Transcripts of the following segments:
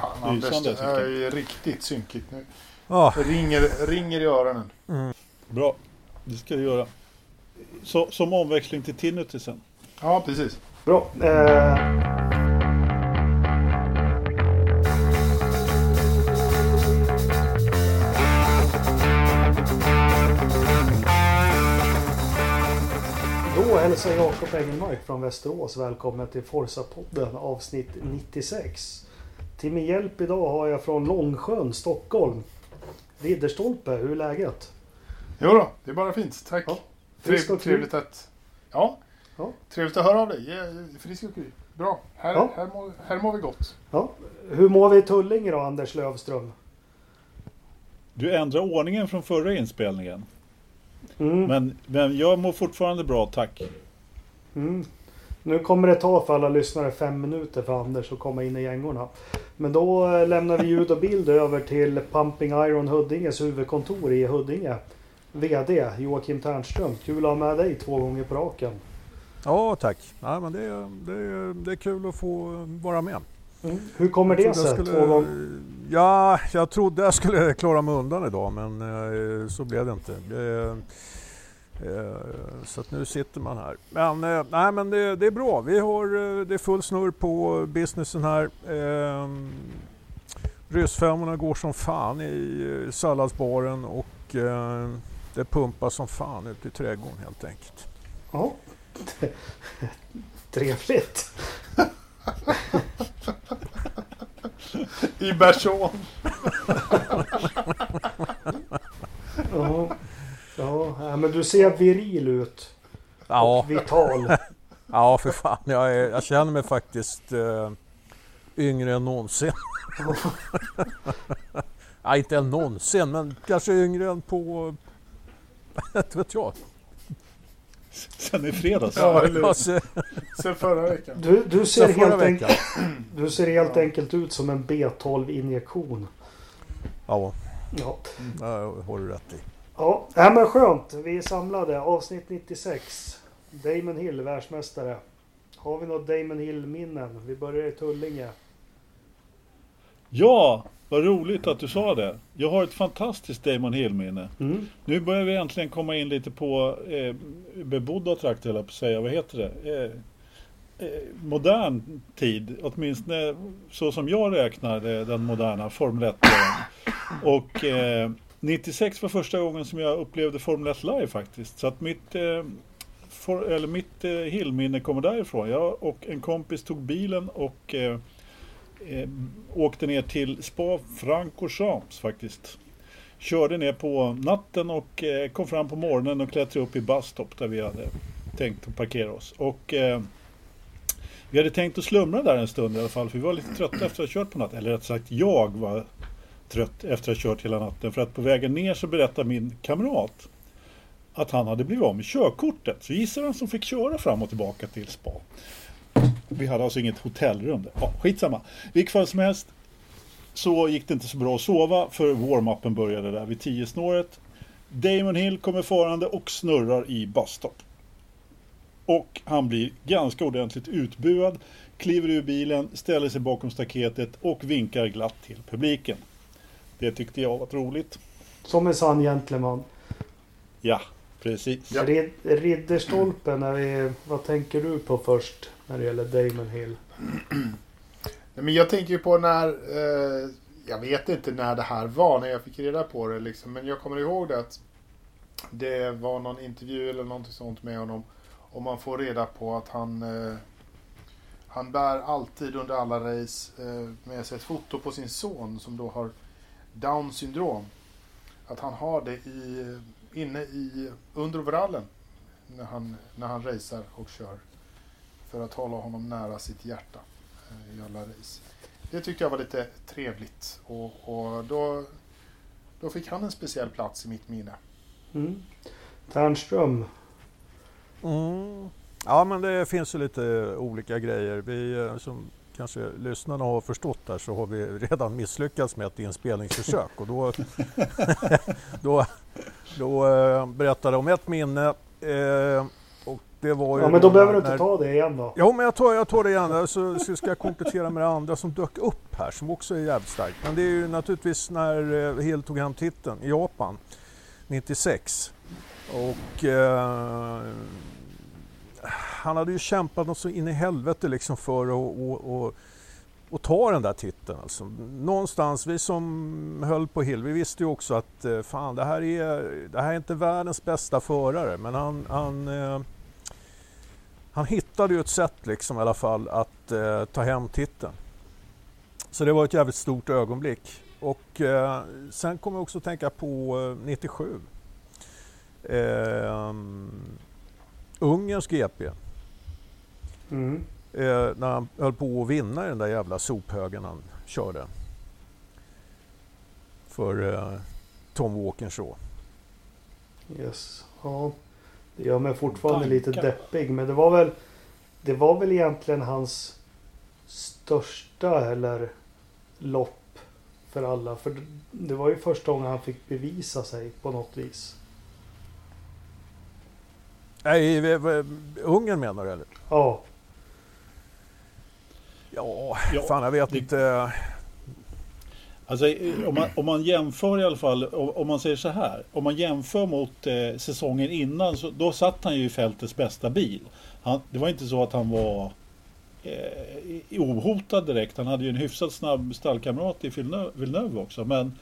Fan, Anders, det här är riktigt synkigt nu. Ja, Det ringer, ringer i öronen. Bra, det ska du göra. Så, som omväxling till tinnitisen. Ja, precis. Bra. Eh, Då hälsar Jakob Engelmark från Västerås välkommen till Forsa-podden avsnitt 96. Till min hjälp idag har jag från Långsjön, Stockholm. Ridderstolpe, hur är läget? Jo då, det är bara fint. Tack. Ja, frisk Trev, och kry. trevligt att... Ja. Ja. Trevligt att höra av dig. Frisk och kry. Bra. Här, Ja. här, mår, här mår vi gott. Ja. Hur mår vi i Tullinge då, Anders Lövström? Du ändrar ordningen från förra inspelningen. Mm. Men, men jag mår fortfarande bra, tack. Mm. Nu kommer det ta för alla lyssnare fem minuter för Anders att komma in i gängorna. Men då eh, lämnar vi ljud och bild över till Pumping Iron Huddinges huvudkontor i Huddinge. VD Joakim Ternström. Kul att ha med dig två gånger på raken. ja tack. Ja, men det, är- det, det är kul att få vara med. Hur kommer det sig? gånger? Ja, jag trodde jag skulle klara mig undan idag men eh, så blev det inte. Eh, så att nu sitter man här. Men, eh, nej, men det, det är bra. Vi har, eh, det är full snurr på businessen här. Eh, Ryssfemmorna går som fan i eh, salladsbaren och eh, det pumpas som fan ute i trädgården helt enkelt. Ja. Trevligt. I Bersån. Ja. Ja, ja, men du ser viril ut. Ja, Och vital. ja för fan. Jag, är, jag känner mig faktiskt eh, yngre än någonsin. ja, inte än någonsin, men kanske yngre än på... Inte vet jag. Sen i fredags. Ja, eller? Alltså, Sen förra veckan. Du, du, ser sen helt enkelt, du ser helt enkelt ut som en B12-injektion. Ja, Ja. det har du rätt i. Ja, äh, men skönt. Vi är samlade. Avsnitt 96. Damon Hill, världsmästare. Har vi något Damon Hill-minnen? Vi börjar i Tullinge. Ja, vad roligt att du sa det. Jag har ett fantastiskt Damon Hill-minne. Mm. Nu börjar vi äntligen komma in lite på eh, bebodda trakter, jag på säga. Vad heter det? Eh, eh, modern tid, åtminstone så som jag räknar det, den moderna Formel 1 Och eh, 96 var första gången som jag upplevde Formel 1 live faktiskt. Så att mitt, eh, for, eller mitt eh, Hill-minne kommer därifrån. Jag och en kompis tog bilen och eh, eh, åkte ner till Spa Francorchamps faktiskt. Körde ner på natten och eh, kom fram på morgonen och klättrade upp i busstop där vi hade tänkt att parkera oss. Och eh, vi hade tänkt att slumra där en stund i alla fall för vi var lite trötta efter att ha kört på natten. Eller rätt sagt jag var trött efter att ha kört hela natten. För att på vägen ner så berättar min kamrat att han hade blivit av med körkortet. Så gissa vem som fick köra fram och tillbaka till spa. Vi hade alltså inget hotellrum där. Ja, skitsamma. Vilket fall som helst så gick det inte så bra att sova för warm-upen började där vid 10 snåret. Damon Hill kommer farande och snurrar i busstop. Och han blir ganska ordentligt utbuad, kliver ur bilen, ställer sig bakom staketet och vinkar glatt till publiken. Det tyckte jag var roligt. Som en sann gentleman. Ja, precis. Ja. Rid, Ridderstolpen, när vi, vad tänker du på först när det gäller Damon Hill? Nej, Men jag tänker ju på när... Eh, jag vet inte när det här var, när jag fick reda på det. Liksom, men jag kommer ihåg det att det var någon intervju eller någonting sånt med honom. Och man får reda på att han... Eh, han bär alltid under alla race eh, med sig ett foto på sin son som då har Down syndrom. Att han har det i, inne i, under overallen när han, när han racear och kör. För att hålla honom nära sitt hjärta eh, i alla race. Det tyckte jag var lite trevligt och, och då, då fick han en speciell plats i mitt minne. Mm. Ternström. Mm. Ja, men det finns ju lite olika grejer. Vi, eh, som kanske lyssnarna har förstått där så har vi redan misslyckats med ett inspelningsförsök och då, då, då eh, berättade jag om ett minne eh, och det var ju Ja men då när- behöver du inte när- ta det igen då. Jo, men jag tar, jag tar det igen. Så, så ska jag komplettera med det andra som dök upp här, som också är jävligt starkt. Men det är ju naturligtvis när eh, Hill tog hem titeln i Japan 96. Och eh, han hade ju kämpat något så in i helvete liksom för att och, och, och ta den där titeln. Alltså. Någonstans, vi som höll på Hill, vi visste ju också att eh, fan, det här är, det här är inte världens bästa förare, men han, han eh, han hittade ju ett sätt liksom i alla fall att eh, ta hem titeln. Så det var ett jävligt stort ögonblick. Och eh, sen kommer jag också att tänka på eh, 97. Eh, Ungerns GP. Mm. Eh, när han höll på att vinna i den där jävla sophögen han körde. För eh, Tom Walkinshaw. Yes. Ja. Det gör mig fortfarande lite Tankar. deppig. Men det var väl Det var väl egentligen hans största eller lopp för alla. För det var ju första gången han fick bevisa sig på något vis. Nej, v- v- Ungern menar du eller? Ja. Ja, Ja, fan jag vet det- inte. Alltså, om, man, om man jämför i alla fall, om, om man säger så här. Om man jämför mot eh, säsongen innan, så, då satt han ju i fältets bästa bil. Han, det var inte så att han var eh, ohotad direkt. Han hade ju en hyfsat snabb stallkamrat i Villeneuve också. Men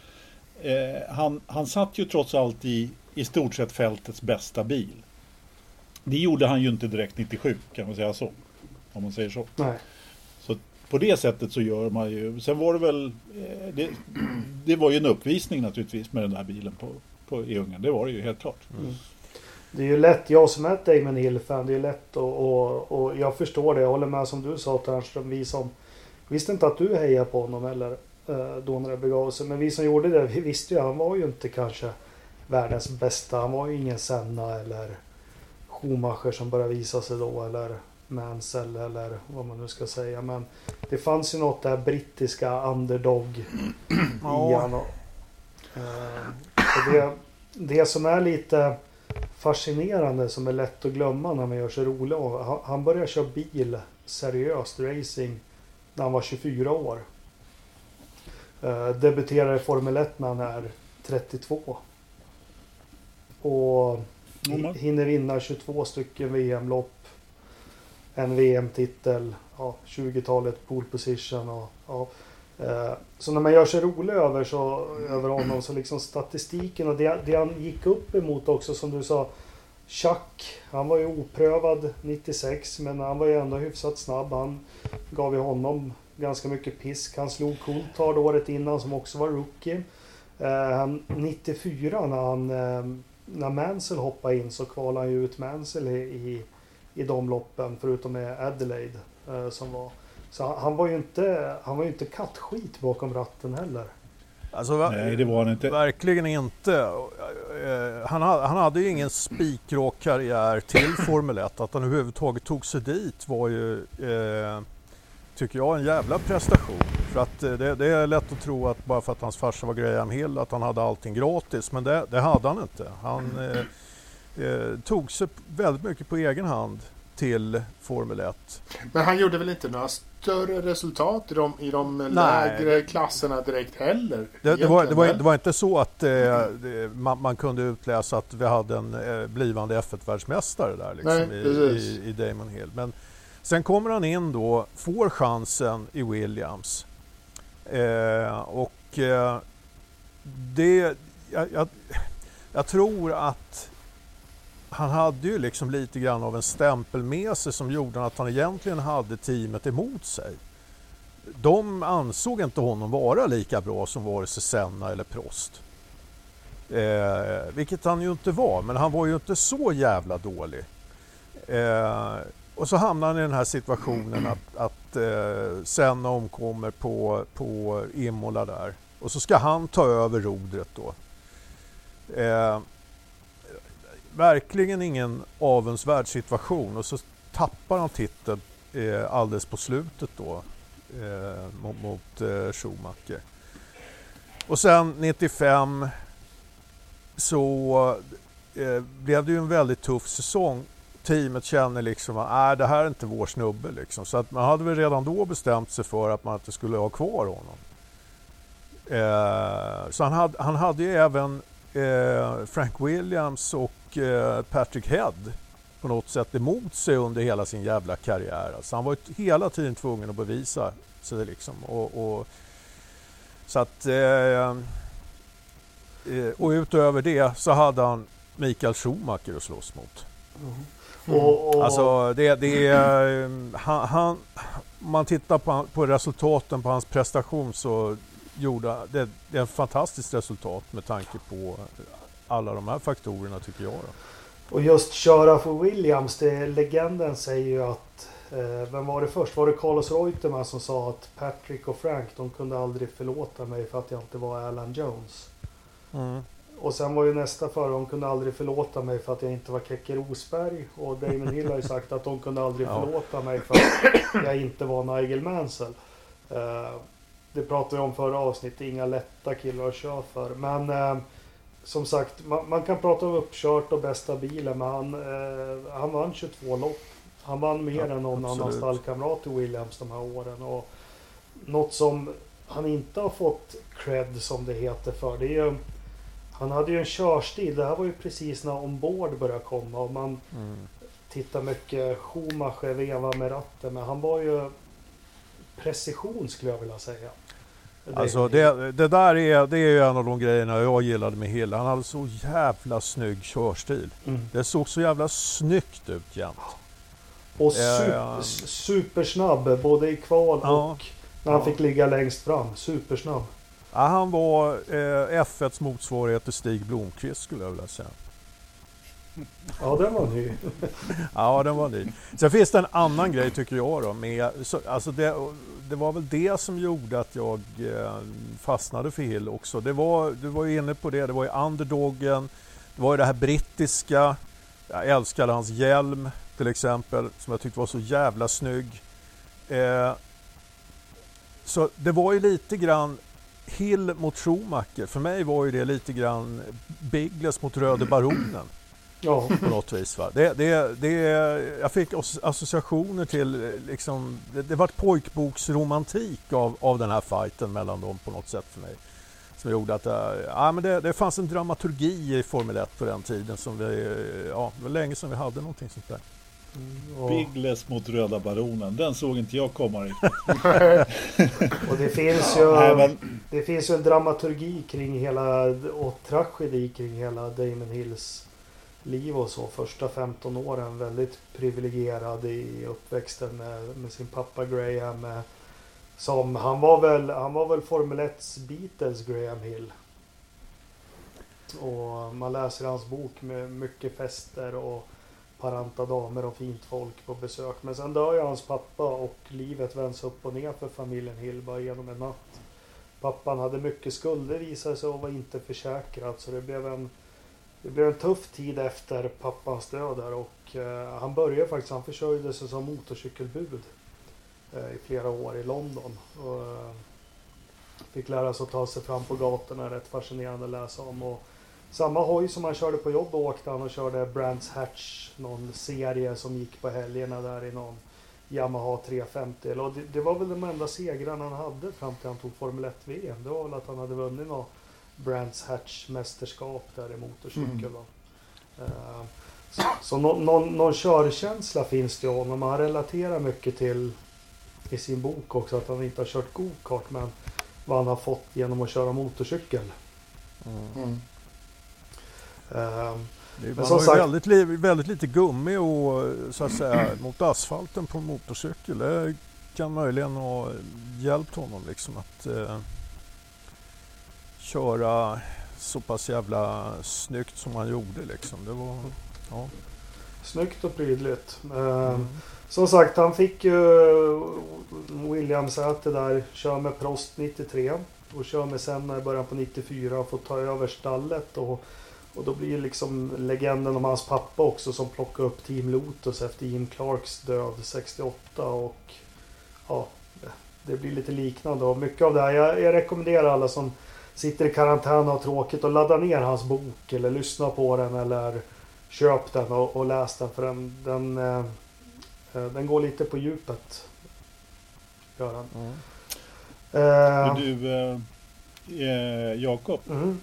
eh, han, han satt ju trots allt i, i stort sett fältets bästa bil. Det gjorde han ju inte direkt 97, kan man säga så. Om man säger så. Nej. På det sättet så gör man ju. Sen var det väl. Eh, det, det var ju en uppvisning naturligtvis med den där bilen på, på, i Ungern. Det var det ju helt klart. Mm. Det är ju lätt, jag som är ett Damon Hill-fan, det är lätt och, och, och jag förstår det. Jag håller med som du sa Ternström. Vi som visste inte att du hejar på honom eller eh, då när det begav sig. Men vi som gjorde det, vi visste ju han var ju inte kanske världens bästa. Han var ju ingen Senna eller Schumacher som började visa sig då eller Mansell eller vad man nu ska säga. Men det fanns ju något där brittiska underdog i. Och, eh, det, det som är lite fascinerande som är lätt att glömma när man gör sig rolig av. Han, började köra bil seriöst racing när han var 24 år. Eh, debuterar i Formel 1 när han är 32. Och hi- hinner vinna 22 stycken VM-lopp. En VM-titel. Ja, 20-talet pole position. Och, ja. Eh, så när man gör sig rolig över, så, över honom så liksom statistiken och det, det han gick upp emot också som du sa. Chuck, han var ju oprövad 96 men han var ju ändå hyfsat snabb. Han gav ju honom ganska mycket pisk. Han slog Coulthard året innan som också var rookie. Eh, han, 94 när han eh, när Mansell hoppade in så kvalade han ju ut Mansell i, i, i de loppen förutom med Adelaide eh, som var. Så han, han var ju inte, han var ju inte kattskit bakom ratten heller. Alltså, Nej, det var han inte. Verkligen inte. Eh, Han hade, han hade ju ingen spikrak karriär till Formel 1. Att han överhuvudtaget tog sig dit var ju, eh, tycker jag, en jävla prestation. För att eh, det, det är lätt att tro att bara för att hans farsa var Graham Hill att han hade allting gratis. Men det, det hade han inte. Han eh, eh, tog sig väldigt mycket på egen hand till Formel 1. Men han gjorde väl inte några större resultat i de, i de lägre klasserna direkt heller? Det, det, var, det, var, det var inte så att eh, det, man, man kunde utläsa att vi hade en eh, blivande F1-världsmästare där liksom, Nej, i, i, i Damon Hill. Men sen kommer han in då, får chansen i Williams. Eh, och eh, det, jag, jag, jag tror att han hade ju liksom lite grann av en stämpel med sig som gjorde att han egentligen hade teamet emot sig. De ansåg inte honom vara lika bra som vare sig Senna eller Prost. Eh, vilket han ju inte var, men han var ju inte så jävla dålig. Eh, och så hamnar han i den här situationen att, att eh, Senna omkommer på, på Imola där. Och så ska han ta över rodret då. Eh, verkligen ingen avundsvärd situation och så tappar han titeln eh, alldeles på slutet då eh, mot, mot eh, Schumacher. Och sen 95 så eh, blev det ju en väldigt tuff säsong teamet känner liksom att äh, det här är inte vår snubbe. Liksom. Så att man hade väl redan då bestämt sig för att man inte skulle ha kvar honom. Eh, så han hade, han hade ju även eh, Frank Williams och eh, Patrick Head på något sätt emot sig under hela sin jävla karriär. Alltså han var ju hela tiden tvungen att bevisa sig liksom. Och, och så att, eh, eh, och utöver det så hade han Mikael Schumacher att slåss mot. Mm. Och, Alltså det, det är, eh, han, han, man tittar på, på resultaten på hans prestation så gjorde det, det är ett fantastiskt resultat med tanke på alla de här faktorerna tycker jag. Då. och just köra för Williams, det, legenden säger ju att eh, vem var det först? Var det Carlos Reutemann som sa att Patrick och Frank de kunde aldrig förlåta mig för att jag inte var Alan Jones. Mm. Och sen var ju nästa för de kunde aldrig förlåta mig för att jag inte var Keke Rosberg. Och Damon Hill har ju sagt att de kunde aldrig förlåta mig för att jag inte var Nigel Mansell. Eh, det pratade vi om förra avsnittet, inga lätta killar att köra för. Men eh, som sagt, man, man kan prata om uppkört och bästa bilen, men han, eh, han vann 22 lopp. Han vann mer Ja, än någon annan absolut. stallkamrat i Williams de här åren. Och något som han inte har fått cred som det heter för, det är ju han hade ju en körstil. Det här var ju precis när ombord började komma och man Mm. tittar mycket Schumacher veva med ratten. Men han var ju precision skulle jag vilja säga. Alltså det, det där är, det är ju en av de grejerna jag gillade med Hill. Han hade så jävla snygg körstil. Mm. Det såg så jävla snyggt ut jämt. Och super, ja. supersnabb både i kval Ja. och när han Ja. fick ligga längst fram. Supersnabb. Ja, han var eh, F1s motsvarighet till Stig Blomqvist skulle jag vilja säga. Ja, den var ny. Ja, den var ny. Sen finns det en annan grej tycker jag då. Med, så, alltså det, det var väl det som gjorde att jag eh, fastnade för Hill också. Det var, du var ju inne på det, det var ju underdogen. Det var ju det här brittiska. Jag älskade hans hjälm till exempel som jag tyckte var så jävla snygg. Eh, så det var ju lite grann Hill mot Schumacher. För mig var ju det lite grann Biggles mot Röde Baronen Ja, på något vis. Va? Det, det, det, jag fick as- associationer till, liksom, det, det var pojkboksromantik av, av den här fighten mellan dem på något sätt för mig. Som gjorde att eh, ja, men det, det fanns en dramaturgi i Formel 1 på den tiden som vi, ja, det var länge sedan vi hade någonting sånt där. och, Biggles mot Röda Baronen. Den såg inte jag komma riktigt. och det finns ju Nej, men, Det finns ju en dramaturgi kring hela och tragedi kring hela Damon Hills liv och så. Första 15 åren väldigt privilegierad i uppväxten med, med sin pappa Graham. Eh, som, han, var väl, han var väl Formel 1s Beatles Graham Hill. Och man läser hans bok med mycket fester och paranta damer och fint folk på besök. Men sen dör ju hans pappa och livet vänds upp och ner för familjen Hill bara genom en natt. Pappan hade mycket skulder visade sig och var inte försäkrad så det blev en det blev en tuff tid efter pappans död där och eh, han började faktiskt, han försörjde sig som motorcykelbud eh, i flera år i London. Och, eh, fick lära sig att ta sig fram på gatorna, rätt fascinerande att läsa om. Och samma hoj som han körde på jobb åkte han och körde Brands Hatch, någon serie som gick på helgerna där i någon Yamaha 350. Och det, det var väl de enda segrarna han hade fram till han tog Formel 1-VM. Det var väl att han hade vunnit något Brands Hatch mästerskap där i motorcykel. Mm. Eh, Så, så någon, någon, någon körkänsla finns det ju honom. Han relaterar mycket till i sin bok också att han inte har kört go-kart men vad han har fått genom att köra motorcykel. Mm. Eh, Det som var ju sagt- väldigt, li- väldigt lite gummi och så att säga mot asfalten på en motorcykel. Det kan möjligen ha hjälpt honom liksom att eh, köra så pass jävla snyggt som han gjorde liksom. Det var, ja. Snyggt och prydligt. Eh, Mm. Som sagt, han fick ju Williams-säte där. Kör med Prost 93. Och kör med Senna i början på 94 och får ta över stallet. Och, och då blir liksom legenden om hans pappa också som plockade upp Team Lotus efter Jim Clarks död 68. Och ja, det blir lite liknande. Och mycket av det här, jag, jag rekommenderar alla som sitter i karantän och har tråkigt att ladda ner hans bok eller lyssna på den eller köp den och, och läs den för den, den, eh, eh, den går lite på djupet. Gör den. Mm. Eh, du, eh, eh, Jakob. mm,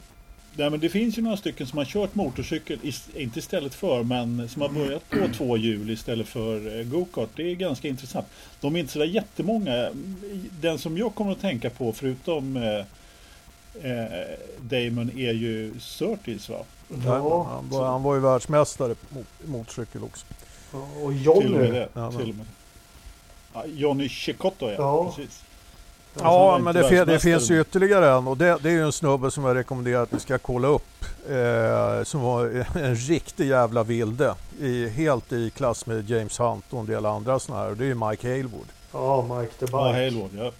Nej, men det finns ju några stycken som har kört motorcykel, inte istället för, men som har börjat på två hjul istället för go-kart. Det är ganska intressant. De är inte sådär jättemånga. Den som jag kommer att tänka på, förutom eh, eh, Damon, är ju Surtees va? Ja, han, var, han var ju världsmästare på mo- motorcykel också. och Till och med det. Ja, till och med. Ja, Johnny Cecotto ja, Ja. precis. Ja, men det, det finns ju ytterligare en och det, det är ju en snubbe som jag rekommenderar att ni ska kolla upp. Eh, som var en riktig jävla vilde. I, helt i klass med James Hunt och en del andra sådana här. Och det är ju Mike Halewood. Ja, Mike the Ja, Bike. Hailwood, ja.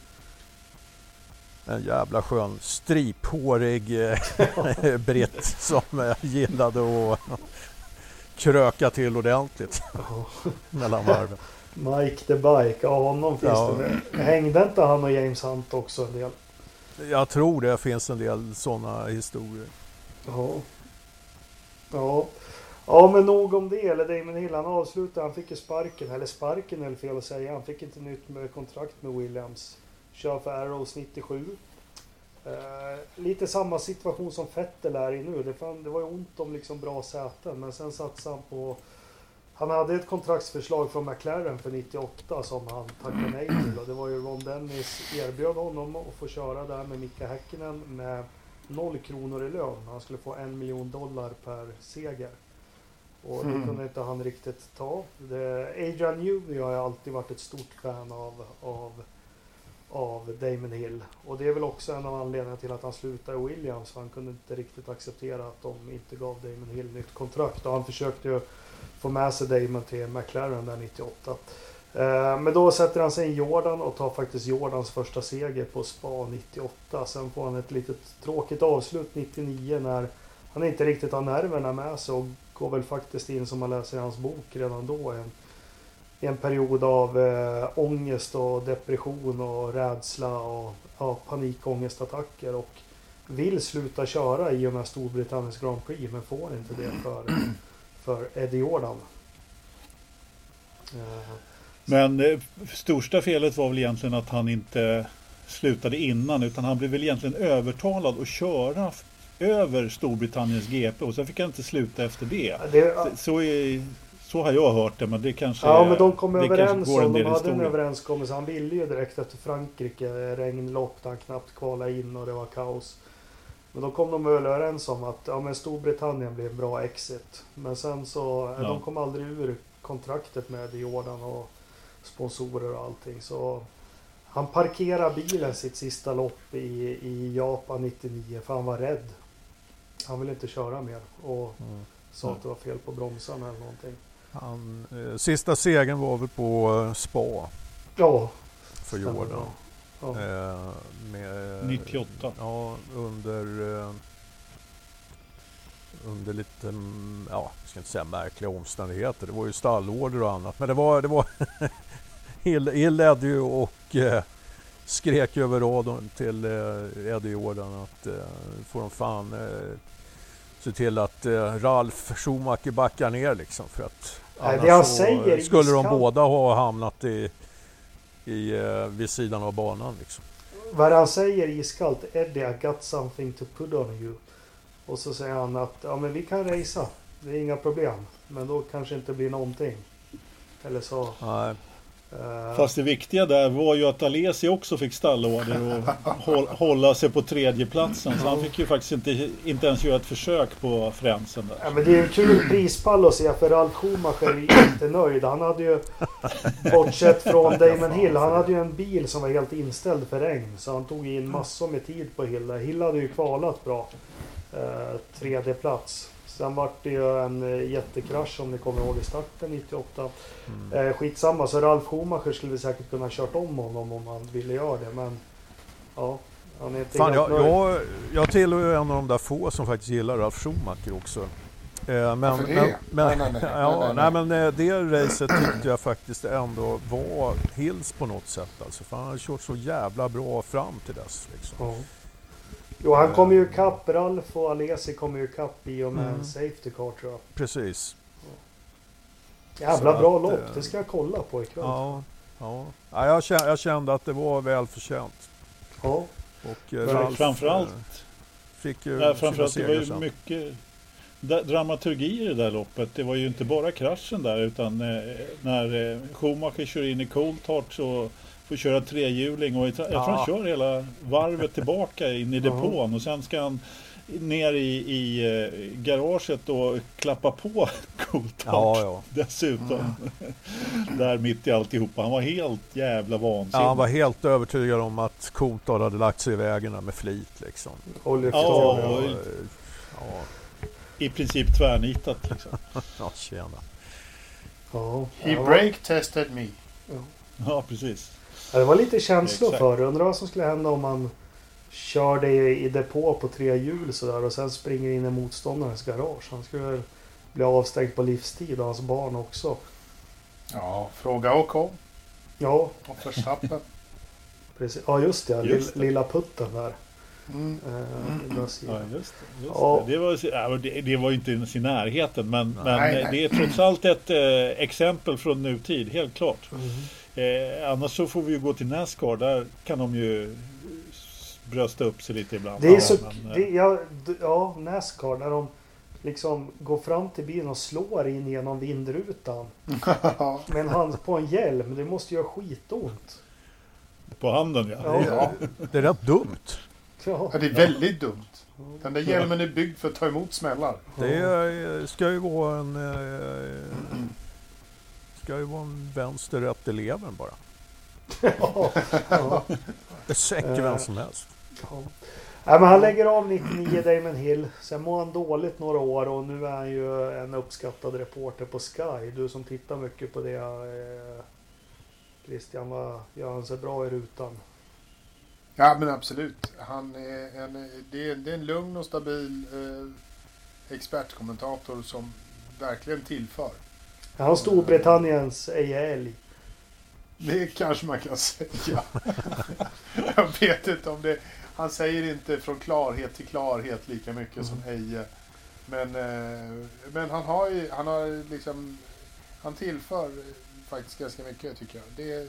En jävla skön striphårig eh, britt som eh, gillade att kröka till ordentligt mellan varven. Mike the Bike, ja honom finns Ja. det. Hängde inte han och James Hunt också en del? Jag tror det finns en del sådana historier. Ja. Ja. Ja men nog om det. Eller Damon Hill han avslutade. Han fick ju sparken. Eller sparken väl fel att säga. Han fick inte nytt med kontrakt med Williams. Kör för Arrows 97. Eh, lite samma situation som Vettel är i nu. Det, fan, det var ju ont om liksom bra säten. Men sen satsade han på... Han hade ett kontraktsförslag från McLaren för 98 som han tackade nej till. Och det var ju Ron Dennis erbjöd honom att få köra där med Mika Häkkinen med noll kronor i lön. Han skulle få en miljon dollar per seger. Och det Mm. kunde inte han riktigt ta. Det, Adrian Newey har jag alltid varit ett stort fan av, av, av Damon Hill. Och det är väl också en av anledningarna till att han slutade i Williams. För han kunde inte riktigt acceptera att de inte gav Damon Hill nytt kontrakt. Och han försökte ju få med sig Damon till McLaren där 98. Eh, men då sätter han sig i Jordan och tar faktiskt Jordans första seger på Spa 98. Sen får han ett litet tråkigt avslut 99 när han inte riktigt har nerverna med sig och går väl faktiskt in som man läser i hans bok redan då. En, en period av eh, ångest och depression och rädsla och ja, panikångestattacker. Och vill sluta köra i och med Storbritanniens Grand Prix men får inte det för, för Eddie Jordan. Eh, Men eh, största felet var väl egentligen att han inte slutade innan utan han blev väl egentligen övertalad att köra över Storbritanniens GP och sen fick han inte sluta efter det. det, Så, är, så har jag hört det men det kanske Ja men de kom överens om, de hade en överenskommelse. Han ville ju direkt efter Frankrike, regnlopp där han knappt kvalade in och det var kaos. Men då kom de väl överens om att ja, men Storbritannien blev en bra exit. Men sen så, Ja. de kom aldrig ur kontraktet med Jordan och sponsorer och allting. Så han parkerade bilen sitt sista lopp i, i Japan 99 för han var rädd. Han ville inte köra mer och Mm. sa att det var fel på bromsarna eller någonting. Han, eh, sista segern var väl på eh, Spa Ja, för Jordan. Ja. Eh, med, 98. Ja, under, eh, under lite, mm, ja, jag ska inte säga märkliga omständigheter. Det var ju stallorder och annat. Men det var, det var Hill, Hill ledde ju och eh, skrek över radion till eh, Eddie Jordan att eh, får de fan eh, se till att eh, Ralf Schumacher backar ner liksom för att Det annars han så, säger skulle de båda ha hamnat i, i, eh, vid sidan av banan liksom. Vad han säger iskallt, Eddie I got something to put on you. Och så säger han att ja men vi kan racea. Det är inga problem. Men då kanske inte blir någonting. Eller så. Nej. Eh, Fast det viktiga där var ju att Alesi också fick stallorder och håll, hålla sig på tredjeplatsen. Så han fick ju faktiskt inte, inte ens göra ett försök på fränsen Ja, där. men det är en kul prispall att se för Ralf Schumacher är inte nöjd. Han hade ju, bortsett från Damon Hill, han hade ju en bil som var helt inställd för regn. Så han tog in massor med tid på Hill. Hill hade ju kvalat bra. Eh, tredje plats. Sen vart det ju en eh, jättekrasch om ni kommer ihåg i starten 98. Mm. Eh, skitsamma, så Ralf Schumacher skulle vi säkert kunna kört om honom om han ville göra det. Men ja, han är inte Fan, jag, jag, jag tillhör ju en av de där få som faktiskt gillar Ralf Schumacher också. Eh, men, men, men, Nej, nej, nej. ja, Nej, nej, nej, men eh, det racet tyckte jag faktiskt ändå var Hills på något sätt. Alltså, för han hade kört så jävla bra fram till dess. Liksom. Ja. Jo, han kommer ju ikapp. Ralf och Alesi kommer ju ikapp i och med Mm. en Safety Car tror jag. Precis. Jävla Så bra att, lopp. eh, Det ska jag kolla på ikväll. Ja, ja. ja jag, kände, jag kände att det var välförtjänt. Ja. Och eh, Ralf framförallt- eh, fick ju Ja, sina framförallt det var ju sen. mycket dramaturgi i det där loppet. Det var ju inte bara kraschen där utan eh, när eh, Schumacher kör in i Coulthard så får köra trehjuling och jag tror tror han Ja. kör hela varvet tillbaka in i Ja. depån och sen ska han ner i, i eh, garaget och klappa på Coulthard Ja, ja. dessutom. där mitt i alltihopa. Han var helt jävla vansinnig. ja, han var helt övertygad om att Coulthard hade lagt sig i vägen med flit liksom. Och lyfta Ja, och- Eh, ja, I princip tvärnitat liksom. ja, tjena. Ja. He Ja. break tested me. Ja, precis. Ja, det var lite känslor Exakt. för Undrar vad som skulle hända om man körde i, i depå på tre hjul sådär och sen springer in i motståndarens garage. Han skulle väl bli avstängd på livstid och hans barn också. Ja, fråga Ocon Ja, och Verstappen. precis. Ja, just det. Just Lill- Lilla putten där. Mm. Eh, Brasilien. Ja, just det. Just Ja. det. Det, var, ja, det, det ju inte ens i närheten, men, men Nej, eh, nej. det är trots allt ett eh, exempel från nutid, helt klart. Mm. Eh, annars så får vi ju gå till Nascar, där kan de ju brösta upp sig lite ibland. Det är Ja, så... men, eh, Det, ja, d- ja, Nascar. När de liksom går fram till bilen och slår in genom vindrutan. Med en hand på en hjälm. Det måste göra skitont. På handen ja. Ja. ja, Det är rätt dumt. Ja. det är väldigt dumt. Den där hjälmen är byggd för att ta emot smällar. Det är, ska ju vara en... Eh, ska ju vara en vänster rätt i levern bara. Ja. Ja. Det säcker vem som helst. Ja. Nej, men han lägger av 99 Damon Hill. Sen mår han dåligt några år och nu är han ju en uppskattad reporter på Sky. Du som tittar mycket på det. Eh, Christian, vad gör han sig bra i rutan? Ja, men absolut. Han är en, det, är, det är en lugn och stabil eh, expertkommentator som verkligen tillför. Han Storbritanniens Eje Älg? Det kanske man kan säga. Jag vet inte om det... Han säger inte från klarhet till klarhet lika mycket som Eje. Men, eh, men han har ju, han har liksom, han tillför faktiskt ganska mycket tycker jag. Det är,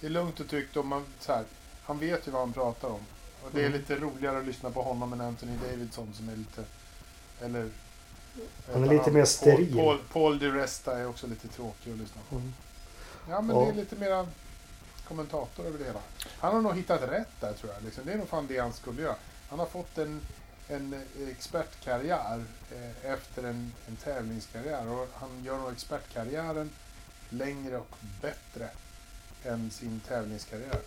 det är lugnt och tryggt och man, så här, han vet ju vad han pratar om. Och det är Mm. lite roligare att lyssna på honom än Anthony Davidson som är lite, eller... Han är lite mer steril. Paul, Paul, Paul Di Resta är också lite tråkig att lyssna på. Mm. Ja, men Ja. det är lite mera kommentator över det hela. Han har nog hittat rätt där tror jag. Liksom. Det är nog fan det han skulle göra. Han har fått en, en expertkarriär eh, efter en, en tävlingskarriär. Och han gör nog expertkarriären längre och bättre än sin tävlingskarriär.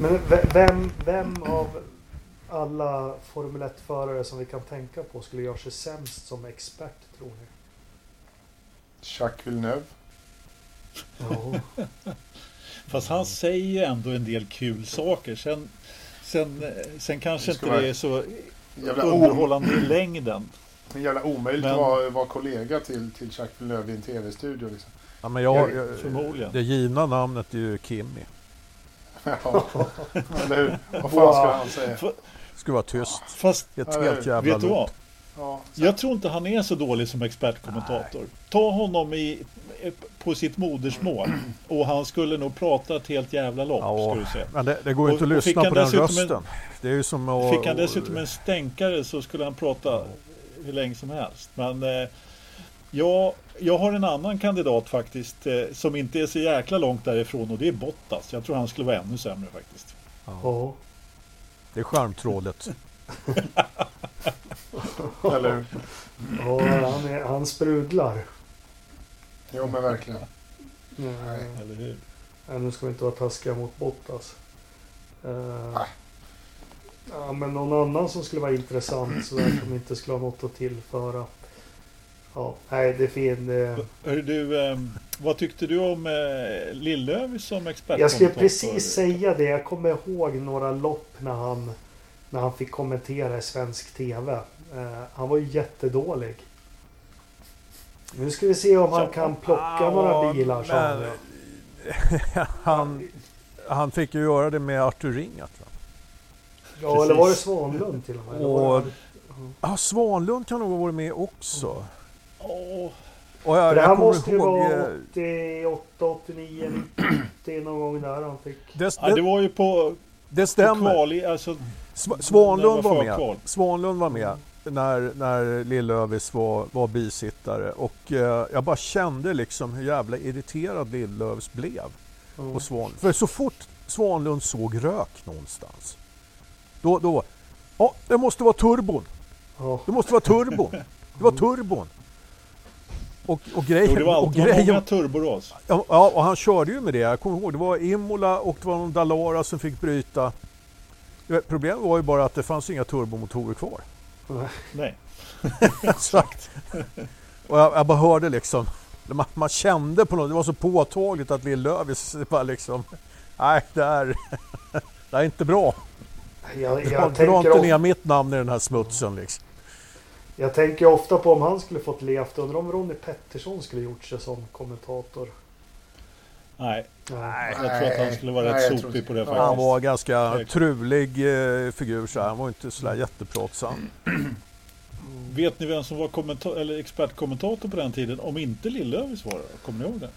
Men ve- vem, vem av alla Formel 1-förare som vi kan tänka på skulle göra sig sämst som expert tror ni? Jacques Villeneuve. Ja. Fast han säger ju ändå en del kul saker. Sen, sen, sen kanske Det inte det är så underhållande i längden. en jävla omöjligt Men- att vara, vara kollega till, till Jacques Villeneuve i en tv-studio. Liksom. Ja, men jag, jag, Förmodligen. det givna namnet är ju Kimmy. Ja, eller hur? Vad fan ska han säga? Ska vara tyst. Fast Ett helt jävla vet du lopp. vad? Ja, Jag tror inte han är så dålig som expertkommentator. Ta honom i, på sitt modersmål och han skulle nog prata ett helt jävla lopp. Ja, Ska. Men det, det går ju inte att lyssna på den dessutom en- rösten. Det är ju som att... Fick han dessutom en stänkare så skulle han prata hur länge som helst. Men eh, ja, jag har en annan kandidat faktiskt eh, som inte är så jäkla långt därifrån och det är Bottas. Jag tror han skulle vara ännu sämre faktiskt. Ja. Det är skärmtrådet. eller hur? Ja, han, är, han sprudlar. Jo, men verkligen. Nej. Eller hur? Nej, nu ska vi inte vara taskiga mot Bottas. Eh, Nej. ja, men någon annan som skulle vara intressant så där som inte skulle ha något att tillföra. Ja, nej, det är fin. Det... Hör du, eh, vad tyckte du om eh, Lillöv som expertkommentator? Jag skulle precis säga det. Jag kommer ihåg några lopp när han, när han fick kommentera i svensk TV. Eh, han var ju jättedålig. Nu ska vi se om han kan plocka Ja, några bilar. men- han, han fick ju göra det med Artur Ringat. Va? Ja, eller var det Svanlund till och med? Och- Ja, Svanlund kan nog ha varit med också. Åh, Och jag, det här jag måste ju vara eh, 88, 89, 90 någon gång där han fick... Det, ja, det var ju på, det på stämmer. kval, i- alltså, Sv- Svanlund var var med. förkval. Svanlund var med när, när Lill-Övis var, var bisittare. Och eh, jag bara kände liksom hur jävla irriterad Lill-Övs blev Mm. på Svan. För så fort Svanlund såg rök någonstans. Då, då ja, det måste vara turbon. Ja. Det måste vara turbon. Det var turbon. Och, och grejen... jo, det var och alltid det var många grejen turboras. ja, ja, och han körde ju med det. Jag kommer ihåg, det var Imola och det var någon Dalara som fick bryta. Problemet var ju bara att det fanns inga turbomotorer kvar. Nej. Exakt. Och jag, jag bara hörde liksom, man, man kände på något, det var så påtagligt att Lill-Lövis var liksom, nej det här, det här är inte bra. Jag, jag, dra inte ner mitt namn i den här smutsen liksom. Jag tänker ofta på om han skulle fått levt. Undrar om Ronny Pettersson skulle gjort sig som kommentator. Nej, Nej. jag tror att han skulle vara Nej, rätt sopig på det faktiskt. Han var ganska Säkert. trulig eh, figur så här. han var inte sådär jättepratsam. Vet ni vem som var eller expertkommentator på den tiden? Om inte Lill-Övis var det? Kommer ni ihåg det?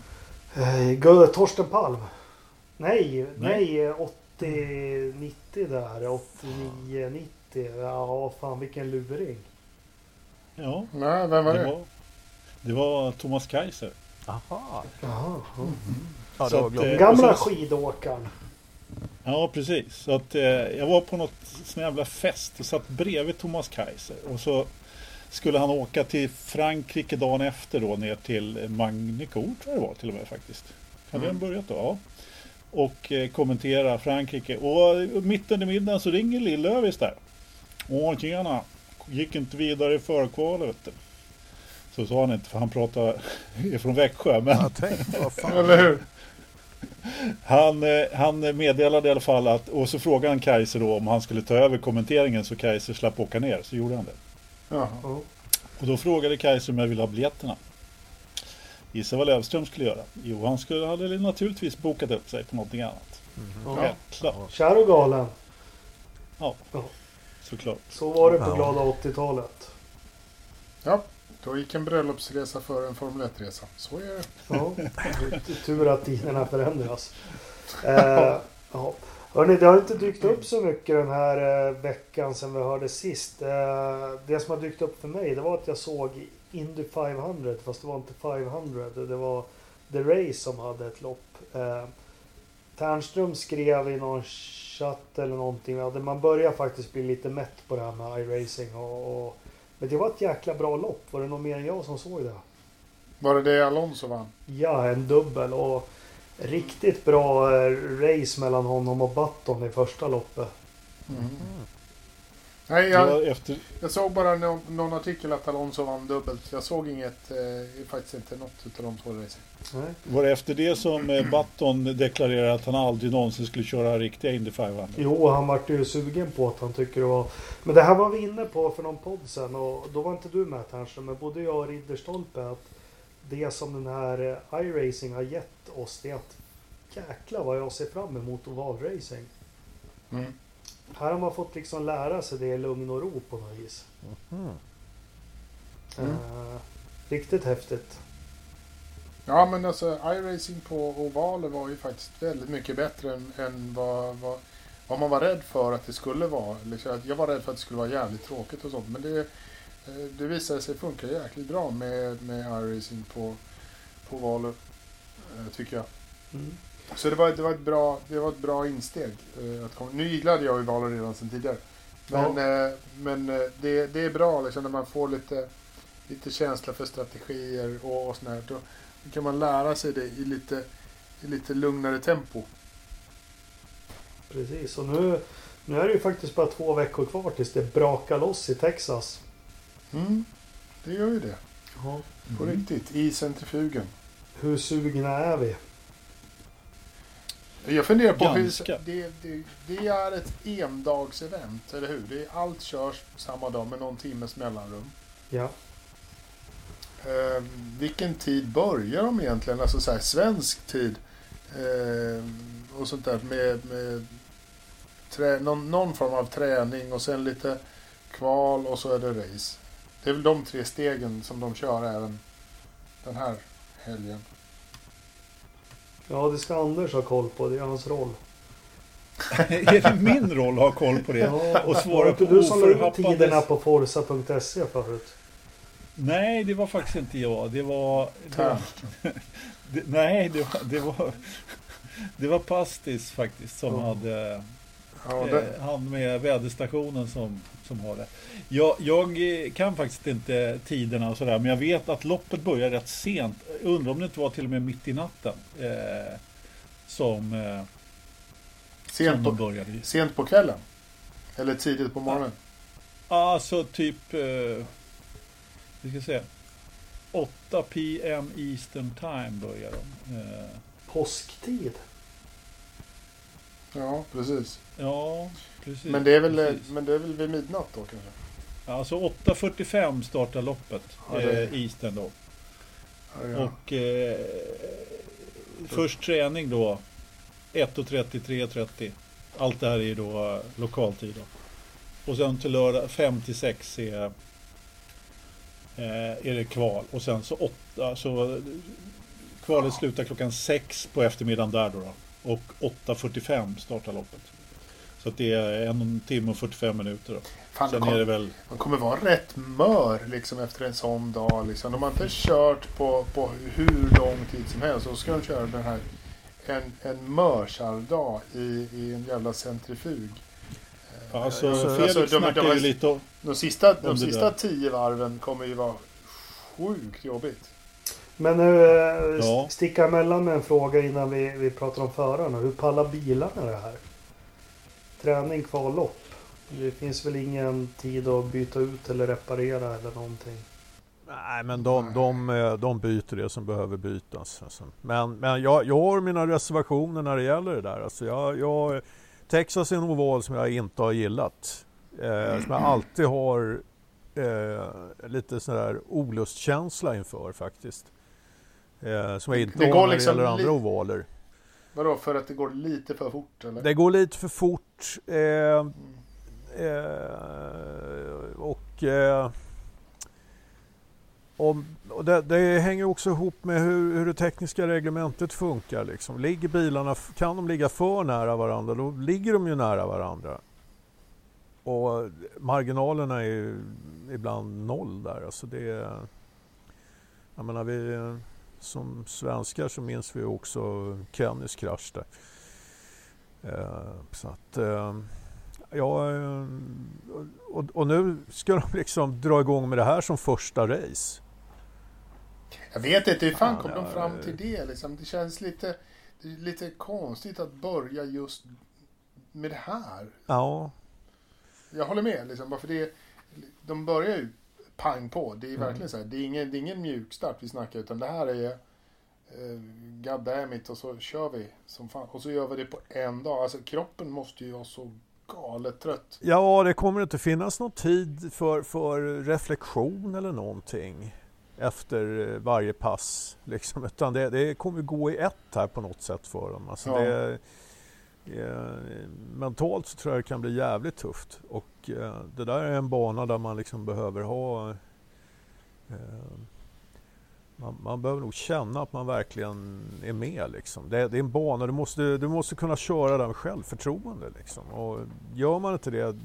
Eh, Torsten Palm. Nej, Nej. nej, 80, 90 där. 89, 90. Ja, fan vilken luring. Ja, Nej, vem var det det? var, det var Thomas Kaiser. Aha. Jaha. ja. Ja, Så att, eh, Gamla skidåkaren. Ja, precis. Så att, eh, jag var på något sån jävla fest och satt bredvid Thomas Kaiser. Och så skulle han åka till Frankrike dagen efter då ner till Magnicourt tror jag det var till och med faktiskt. Hade den börjat då? Ja. Och eh, kommentera Frankrike. Och mitt under middagen så ringer Lill-Övis där. Åh tjena! Gick inte vidare i förkvalet. Så sa han inte för han pratar från Växjö. Men Jag tänkte, vad fan. Eller hur? Han, eh, han meddelade i alla fall att, och så frågade han Kaiser då om han skulle ta över kommenteringen så Kaiser slapp åka ner. Så gjorde han det. Jaha. Ja. Och då frågade Kaiser om jag ville ha biljetterna. Gissa vad Löfström skulle göra? Jo, han skulle, hade naturligtvis bokat upp sig på någonting annat. Ja. Självklart, Kär och galen. Såklart. Så var det på glada 80-talet. Ja, då gick en bröllopsresa före en Formel 1-resa. Så är det. Ja, tur att tiderna förändras. Eh, ja. Hörrni, det har inte dykt upp så mycket den här eh, veckan sedan vi hörde sist. Eh, det som har dykt upp för mig det var att jag såg Indy 500 fast det var inte 500. Det var The Race som hade ett lopp. Ternström skrev i någon chatt eller någonting. Man börjar faktiskt bli lite mätt på det här med iRacing. Och, och, men det var ett jäkla bra lopp. Var det någon mer än jag som såg det? Var det det Alonso vann? Ja, en dubbel och riktigt bra eh, race mellan honom och Button i första loppet. Nej, jag, efter, jag såg bara någon, någon artikel att Alonso vann dubbelt. Jag såg inget, eh, faktiskt inte något utav de två racen. Var det efter det som eh, Button deklarerade att han aldrig någonsin skulle köra riktiga Indy 500? Jo, han vart ju sugen på att han tycker det var... Men det här var vi inne på för någon podd sen och då var inte du med kanske, men både jag och Ridderstolpe att det som den här eh, iRacing har gett oss det är att jäklar vad jag ser fram emot ovalracing. Mm. Här har man fått liksom lära sig det i lugn och ro på något vis. Mm. Mm. Eh, riktigt häftigt. Ja, men alltså iRacing på ovaler var ju faktiskt väldigt mycket bättre än, än vad, vad, vad man var rädd för att det skulle vara. Liksom, jag var rädd för att det skulle vara jävligt tråkigt och sånt. Men det, eh, det visade sig funka jäkligt bra med, med iRacing på, på ovaler, eh, tycker jag. Mm. Så det var, det var, ett, bra, det var ett bra insteg. eh, Att komma. Nu gillade jag ju valer redan sedan tidigare. Men, eh, men eh, det, det är bra liksom, när man får lite, lite känsla för strategier och, och sånt här. Då, kan man lära sig det i lite, i lite lugnare tempo. Precis, och nu, nu är det ju faktiskt bara två veckor kvar tills det brakar loss i Texas. Mm, det gör ju det. Ja. På riktigt. I centrifugen. Hur sugna är vi? Jag funderar på Ganska. hur... Det, det, det är ett endagsevent, eller hur? Det är, allt körs samma dag med någon timmes mellanrum. Ja. Eh, vilken tid börjar de egentligen? Alltså så här, svensk tid. Eh, och sånt där med, med trä, någon, någon form av träning och sen lite kval och så är det race. Det är väl de tre stegen som de kör även den här helgen. Ja, det ska Anders ha koll på. Det är hans roll. är det min roll att ha koll på det? Ja, Och svara på du som la tiderna på forsa.se förut? Nej, det var faktiskt inte jag. Det var... Det var det, nej, det var, det var... Det var Pastis faktiskt som Ja. hade... Ja, det, Eh, han med väderstationen som, som har det. Jag, jag eh, kan faktiskt inte tiderna och sådär, men jag vet att loppet börjar rätt sent. Jag Undrar om det inte var till och med mitt i natten eh, som, eh, som sent, de på, började. sent på kvällen? Eller tidigt på morgonen? Alltså typ, eh, vi ska se, 8 PM Eastern Time börjar de. Eh, Påsktid? Ja, precis. ja, precis. Men det, är väl, precis. men det är väl vid midnatt då kanske? Alltså 8.45 startar loppet, Ja, det- eh, Eastern då. Ja, ja. Och eh, först träning då 1.30, 3.30. Allt det här är ju då eh, lokaltid då. Och sen till lördag 5 till 6 är, eh, är det kval. Och sen så 8, så kvalet slutar klockan 6 på eftermiddagen där då. då. Och 8.45 startar loppet. Så att det är en timme och 45 minuter då. Fan, Sen de, är det kom, väl de kommer vara rätt mör liksom efter en sån dag. Liksom. De har inte kört på, på hur lång tid som helst. Och så ska de köra den här en, en mörsardag i, i en jävla centrifug. Alltså, alltså, Felix de- de- snackar de- ju lite om... De sista, de sista tio varven kommer ju vara sjukt jobbigt. Men nu eh, Ja. sticka emellan med en fråga innan vi, vi pratar om förarna. Hur pallar bilarna det här? Träning, kval, lopp. Det finns väl ingen tid att byta ut eller reparera eller någonting. Nej, men de, de, eh, de byter det som behöver bytas. Alltså. Men, men jag, jag har mina reservationer när det gäller det där. Alltså jag, jag, Texas är en oval som jag inte har gillat. Eh, som jag alltid har eh, lite sån där olustkänsla inför faktiskt. Eh, som jag inte Det har när det liksom gäller andra li- ovaler. Vadå, för att det går lite för fort eller? Det går lite för fort. Eh, Mm. Eh, och eh, om, och det, det hänger också ihop med hur, hur det tekniska reglementet funkar. Liksom. Ligger bilarna, kan de ligga för nära varandra, då ligger de ju nära varandra. Och marginalerna är ju ibland noll där. Alltså det, jag menar, vi, som svenskar så minns vi också Kennys krasch där. Eh, så att, eh, ja, eh, och, och nu ska de liksom dra igång med det här som första race. Jag vet inte, hur fan kom de ja, fram eh. till det liksom? Det känns lite, lite konstigt att börja just med det här. Ja, Jag håller med, liksom, bara för det, de börjar ju pang på. Det är Mm. verkligen så här, det är ingen, det är ingen mjukstart vi snackar utan det här är eh, God damn it och så kör vi som fan. Och så gör vi det på en dag. Alltså kroppen måste ju vara så galet trött. ja det kommer inte finnas någon tid för, för reflektion eller någonting efter eh, varje pass. Liksom, utan det, det kommer gå i ett här på något sätt för dem. Alltså Ja. det, eh, mentalt så tror jag det kan bli jävligt tufft. Och eh, det där är en bana där man liksom behöver ha eh, man, man behöver nog känna att man verkligen är med. Liksom. Det, det är en bana, du måste, du måste kunna köra den med självförtroende. Liksom. Och gör man inte det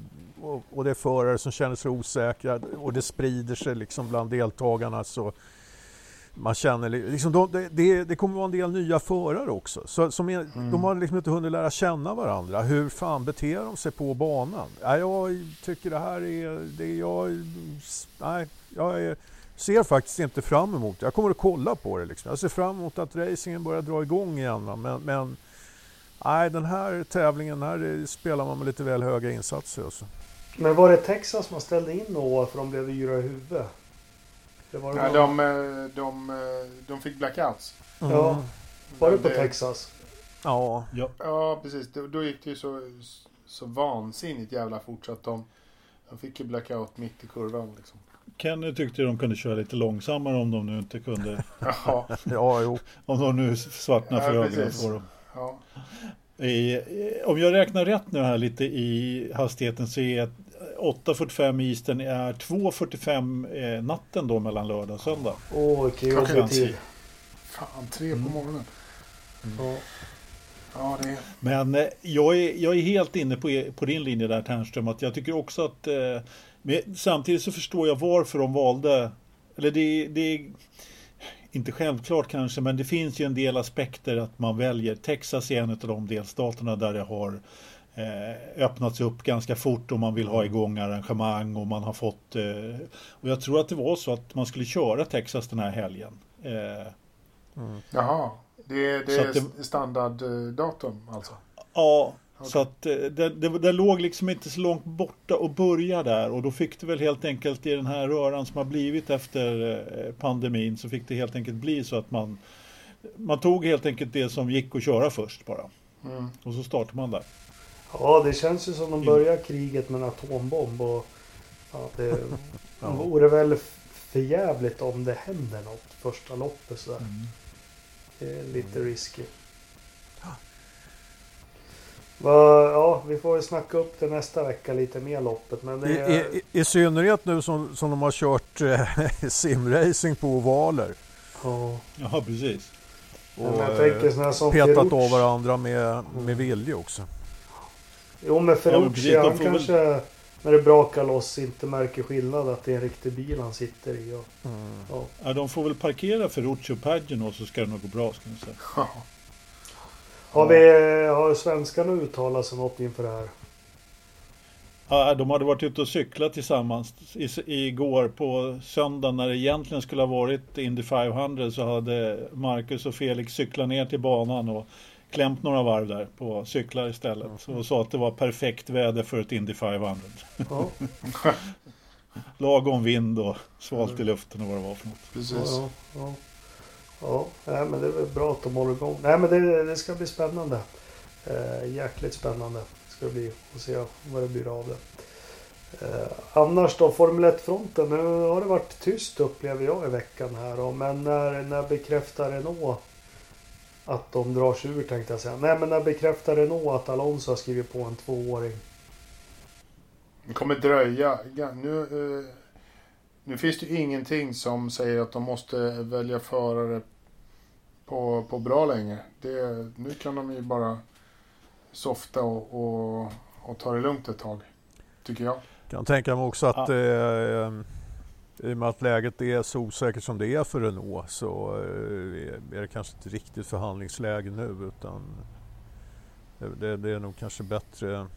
och, och det är förare som känner sig osäkra och det sprider sig liksom bland deltagarna så man känner li- liksom, de, det, det, kommer vara en del nya förare också. Så, som är, Mm. De har liksom inte hunnit lära känna varandra. Hur fan beter de sig på banan? Nej, jag tycker det här är... Det, jag, nej, jag är, ser faktiskt inte fram emot det. Jag kommer att kolla på det. Liksom. Jag ser fram emot att racingen börjar dra igång igen. Men, men nej, den här tävlingen här spelar man med lite väl höga insatser. Alltså. Men var det Texas man ställde in då för de blev yra i huvudet? Det var, det Nej, de, eh, de, eh, de fick blackouts. Ja. var det på Det- Texas? Ja, Ja, Ja, precis. Då, då gick det ju så, så vansinnigt jävla fort så att de, de fick ju blackout mitt i kurvan. Liksom. Kenny tyckte de kunde köra lite långsammare om de nu inte kunde. Jaha, ja jo. Om de nu svartnar för Ja, ögonen på dem. ja. I, om jag räknar rätt nu här lite i hastigheten så är 8.45 Eastern är 2.45 eh, natten då mellan lördag och söndag. Åh, vilken jobbig tid. Fan, tre på morgonen. Ja. Ja, det. Men eh, jag, är, jag är helt inne på, på din linje där Ternström. Att jag tycker också att eh, men samtidigt så förstår jag varför de valde. Eller det, det är inte självklart kanske, men det finns ju en del aspekter att man väljer. Texas är en av de delstaterna där det har öppnats upp ganska fort och man vill ha igång arrangemang och man har fått. Eh, och jag tror att det var så att man skulle köra Texas den här helgen. Eh, Jaha, det, det är det- standarddatum alltså? Ja, så att eh, det, det, det låg liksom inte så långt borta och börja där och då fick det väl helt enkelt i den här röran som har blivit efter eh, pandemin så fick det helt enkelt bli så att man man tog helt enkelt det som gick att köra först bara. Mm. Och så startade man där. Ja, det känns ju som de börjar kriget med en atombomb. Och, ja, det Ja. vore väl för jävligt om det händer något första loppet sådär. Det är lite risky. Va, ja, vi får snacka upp det nästa vecka lite mer loppet. Men det I, är, i, I synnerhet nu som, som de har kört eh, simracing på ovaler. ja, Ja, precis. Och jag eh, tänker sådana som petat av varandra med, med vilje också. Jo men Ja, Ferrucci de han får väl- kanske när det brakar loss inte märker skillnad att det är en riktig bil han sitter i. Och, Mm. ja. Ja, de får väl parkera för Rucci och Pagino så ska det nog gå bra ska jag säga. Ja. Har, vi, har svenskarna uttalat sig något inför det här? Ja, de hade varit ute och cyklat tillsammans i- igår på söndagen när det egentligen skulle ha varit Indy 500 så hade Marcus och Felix cyklat ner till banan och klämt några varv där på cyklar istället och sa att det var perfekt väder för ett Indy 500. Ja, Lagom vind och svalt i luften och vad det var för något. Precis. ja, ja. ja. Nej, men det är bra att de håller igång. Nej men det, det ska bli spännande. Eh, jäkligt spännande ska det bli. Och se vad det blir av det. Eh, annars då, Formel 1-fronten. Nu har det varit tyst upplever jag i veckan här. då. Men när, när bekräftar Renault att de drar sig ur tänkte jag säga. Nej men när bekräftar Renault att Alonso har skrivit på en tvååring? Det kommer dröja. Ja, Nu, eh, nu finns det ju ingenting som säger att de måste välja förare på, på bra länge. Det, nu kan de ju bara softa och, och, och ta det lugnt ett tag. Tycker jag. Kan tänka mig också att Ja. eh, i och med att läget är så osäkert som det är för Renault så eh, är det kanske inte riktigt förhandlingsläge nu utan det, det, är nog kanske bättre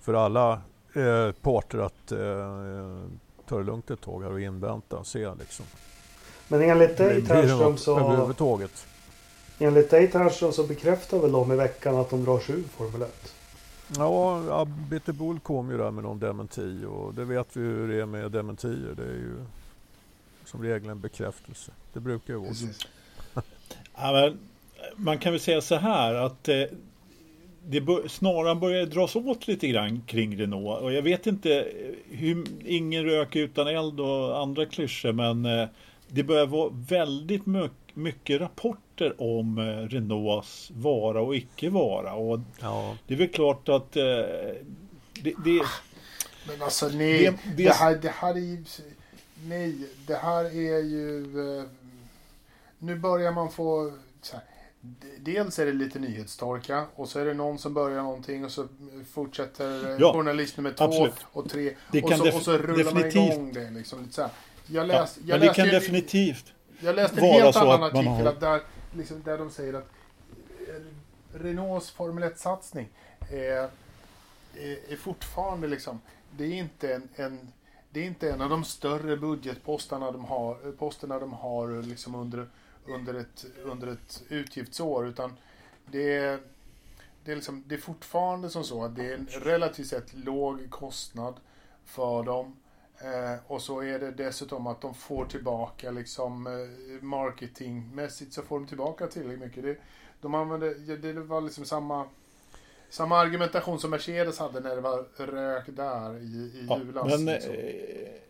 för alla eh, parter att eh, ta det lugnt ett tag här och invänta och se liksom. Men enligt dig Ternström så... överhuvudtaget? Enligt dig Ternström så bekräftar väl de i veckan att de drar sig ur Formel 1? Ja, ja Bull kom ju där med någon dementi och det vet vi hur det är med dementier. Det är ju som regel en bekräftelse. Det brukar ju vara så. Ja, men, eh, man kan väl säga så här att eh, det bör, snaran börjar dras åt lite grann kring Renault. Och jag vet inte eh, hur, ingen rök utan eld och andra klyschor men eh, det börjar vara väldigt mycket, rapporter om eh, Renaults vara och icke vara. Och Ja, det är väl klart att eh, det, det, Men alltså nej, Det- det, det- här, det här är ju... Nej, det här är ju... eh, Nu börjar man få... Så här, dels är det lite nyhetstorka och så är det någon som börjar någonting och så fortsätter Ja, journalist nummer två absolut. och tre. Och, så, och så rullar man igång det. Liksom, lite så här. Jag, ja, läst, jag men det läste kan en- definitivt jag läste en helt annan artikel har- att där, liksom, där de säger att eh, Renaults Formel 1-satsning är, är, är fortfarande liksom, det är inte en, en det är inte en av de större budgetposterna de har, posterna de har liksom under, under, ett, under ett utgiftsår utan det är, det, är liksom, det är fortfarande som så att det är en relativt sett låg kostnad för dem. Eh, och så är det dessutom att de får tillbaka liksom eh, marketingmässigt så får de tillbaka tillräckligt mycket. Det, de använde, det var liksom samma, samma argumentation som Mercedes hade när det var rök där i, i Ja, julas. men liksom. eh,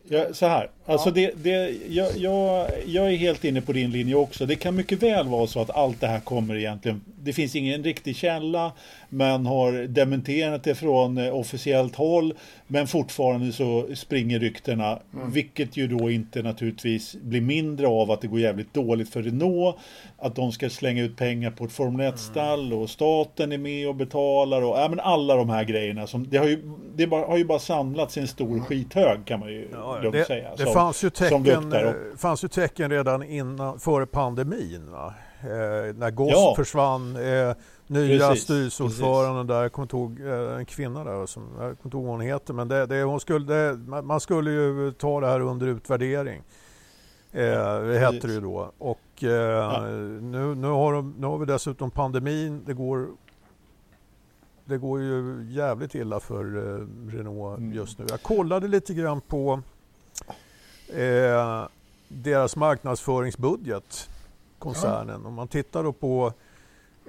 ja, så här, alltså Ja. det, det, jag, jag, jag är helt inne på din linje också. Det kan mycket väl vara så att allt det här kommer egentligen det finns ingen riktig källa. Man har dementerat det från eh, officiellt håll. Men fortfarande så springer ryktena. Mm. Vilket ju då inte naturligtvis blir mindre av att det går jävligt dåligt för Renault. Att de ska slänga ut pengar på ett Formel 1-stall mm. och staten är med och betalar. Och ja, men alla de här grejerna. Som, det har ju, det bara, har ju bara samlats i en stor mm. skithög kan man ju ja, lugnt det, säga. Det som, fanns, ju tecken, eh, fanns ju tecken redan innan, före pandemin. Va? Eh, när Goss ja. försvann. Eh, nya styrelseordföranden där, jag kommer inte ihåg eh, en kvinna där, som, jag kommer inte ihåg vad hon heter, men det, det, hon skulle, det, man skulle ju ta det här under utvärdering. Eh, det hette det ju då. Och eh, ja. nu, nu, har de, nu har vi dessutom pandemin. Det går, det går ju jävligt illa för eh, Renault mm. just nu. Jag kollade lite grann på eh, deras marknadsföringsbudget, koncernen. Ja. Om man tittar då på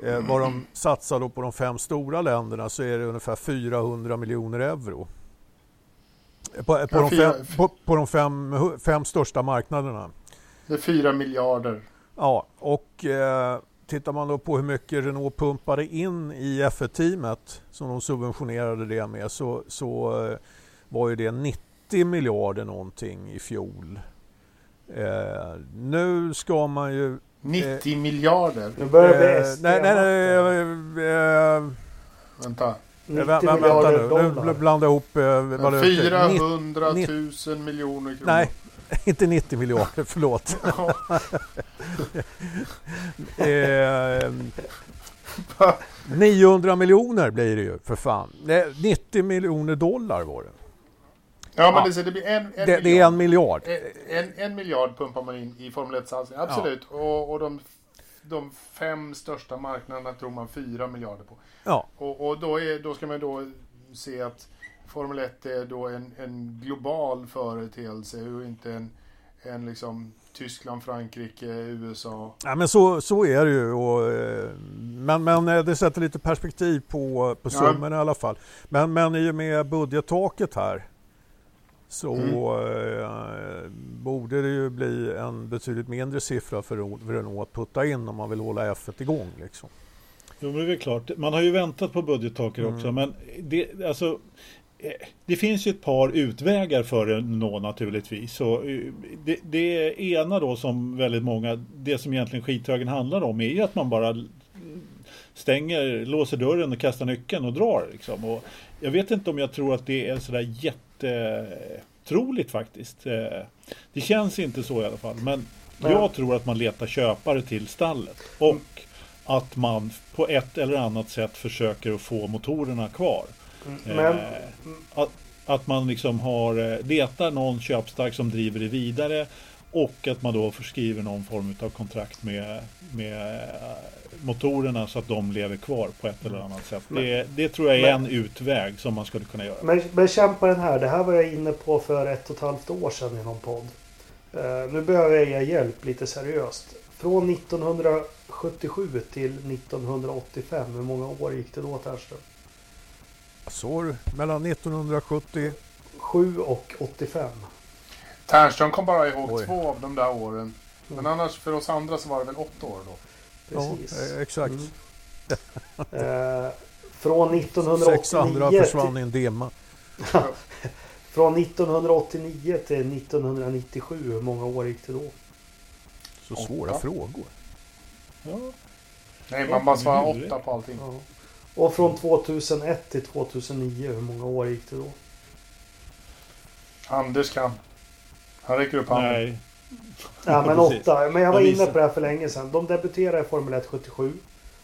Eh, vad de satsar då på de fem stora länderna så är det ungefär 400 miljoner euro. Eh, på, på, de, fem, på, på de fem, fem, största marknaderna. Det är 4 miljarder. Ja, och eh, tittar man då på hur mycket Renault pumpade in i F1-teamet som de subventionerade det med så, så eh, var ju det 90 miljarder någonting i fjol. Eh, nu ska man ju 90 eh, miljarder. Nu börjar det bli SD. Nej, nej, nej. Eh, vänta. 90 vänta miljarder nu. dollar. Nu blandar jag ihop valutor. 400 000 miljoner kronor. Nej, inte 90 miljarder, förlåt. eh, 900 miljoner blir det ju för fan. 90 miljoner dollar var det. Ja, men det, det blir en, en det, det, är en miljard. En, en, miljard pumpar man in i Formel 1-satsning, absolut. Ja. Och, och de, de, fem största marknaderna tror man fyra miljarder på. Ja. Och, och då, är, då ska man då se att Formel 1 är då en, en global företeelse och inte en, en liksom Tyskland, Frankrike, USA. Ja, men så, så är det ju. Och, eh, men, men eh, det sätter lite perspektiv på, på summorna ja. i alla fall. Men, men i och med budgettaket här så mm. eh, borde det ju bli en betydligt mindre siffra för Renault att putta in om man vill hålla F1 igång. Liksom. Jo, det är klart. Man har ju väntat på budgettaket mm. också, men det, alltså, eh, det finns ju ett par utvägar för Renault naturligtvis. Så eh, det, det ena då som väldigt många, det som egentligen skithögen handlar om är ju att man bara stänger, låser dörren och kastar nyckeln och drar. Liksom. Och jag vet inte om jag tror att det är sådär jättetroligt faktiskt. Eh, det känns inte så i alla fall. Men Nej. jag tror att man letar köpare till stallet. Och att man på ett eller annat sätt försöker att få motorerna kvar. Mm. Men... Eh, att, att man liksom har, eh, letar någon köpstark som driver det vidare och att man då förskriver någon form av kontrakt med, med motorerna så att de lever kvar på ett eller annat sätt. Men, det, det, tror jag är men, en utväg som man skulle kunna göra. Men, men kämpa den här. Det här var jag inne på för ett och ett halvt år sedan i någon podd. Uh, nu behöver jag er hjälp lite seriöst. Från 1977 till 1985, hur många år gick det då Ternström? Så mellan 1977 och 85. Ternström kom bara ihåg Oj. två av de där åren. Men mm. annars för oss andra så var det väl åtta år då? Precis. Ja, exakt. Mm. eh, från 1989 Sex andra försvann i en dimma. från 1989 till 1997, hur många år gick det då? Så svåra åtta. frågor. Ja. Nej, man bara svarar åtta på allting. Ja. Och från 2001 till 2009, hur många år gick det då? Anders kan. Han räcker upp handen. Nej. Ja, men åtta. Men jag var inne på det här för länge sedan. De debuterade i Formel 1 77.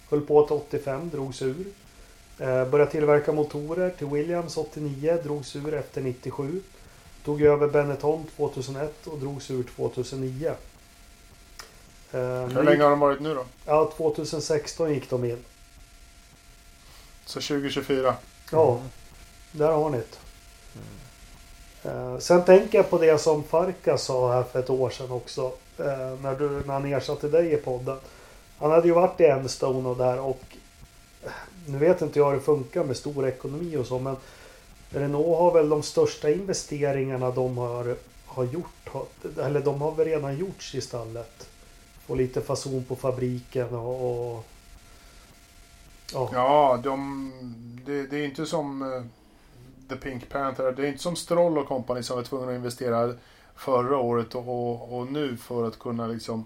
Höll på till 85, drogs ur. Eh, började tillverka motorer till Williams 89, drogs ur efter 97. Tog över Benetton 2001 och drogs ur 2009. Eh, Hur länge har de varit nu då? Ja, 2016 gick de in. Så 2024? Ja, där har ni det. Eh, sen tänker jag på det som Farka sa här för ett år sedan också. Eh, när, du, när han ersatte dig i podden. Han hade ju varit i Enstone och där och eh, nu vet inte jag hur det funkar med stor ekonomi och så men Renault har väl de största investeringarna de har, har gjort. Eller de har väl redan gjorts i stallet. Få lite fason på fabriken och, och Ja. Ja, de, det, det är inte som The Pink Panther. Det är inte som Stroll och Company som var tvungna att investera förra året och, och, och nu för att kunna liksom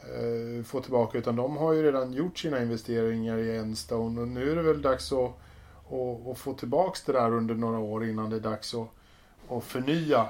eh, få tillbaka. Utan de har ju redan gjort sina investeringar i Enstone och nu är det väl dags att, att, att få tillbaka det där under några år innan det är dags att, att förnya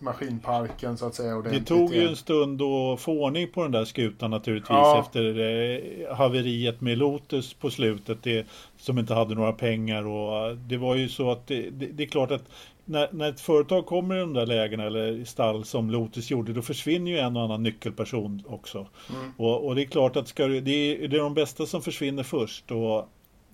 maskinparken så att säga Det ordentligt tog ju en stund att få ordning på den där skutan naturligtvis Ja. efter eh, haveriet med Lotus på slutet det, som inte hade några pengar och eh, det var ju så att det, det, det är klart att när, när ett företag kommer i de där lägena eller i stall som Lotus gjorde då försvinner ju en och annan nyckelperson också. Mm. Och, och det är klart att ska, det, är, det är de bästa som försvinner först och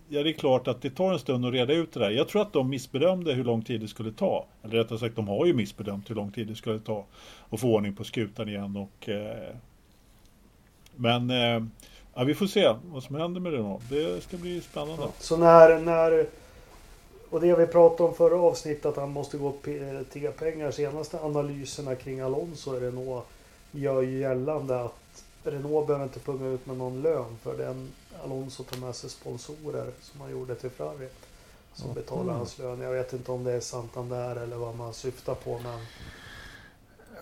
Ja, det är klart att det tar en stund att reda ut det där. Jag tror att de missbedömde hur lång tid det skulle ta. Eller rättare sagt, de har ju missbedömt hur lång tid det skulle ta att få ordning på skutan igen. Och, eh, men eh, ja, vi får se vad som händer med det då. Det ska bli spännande. Så när, när... Och det vi pratade om förra avsnittet att han måste gå och tigga pengar. Senaste analyserna kring Alonso och Renault gör ju gällande att Renault behöver inte punga ut med någon lön för den Alonso tar med sig sponsorer som han gjorde till Ferrari. Som betalar Mm. hans lön. Jag vet inte om det är Santander eller vad man syftar på men...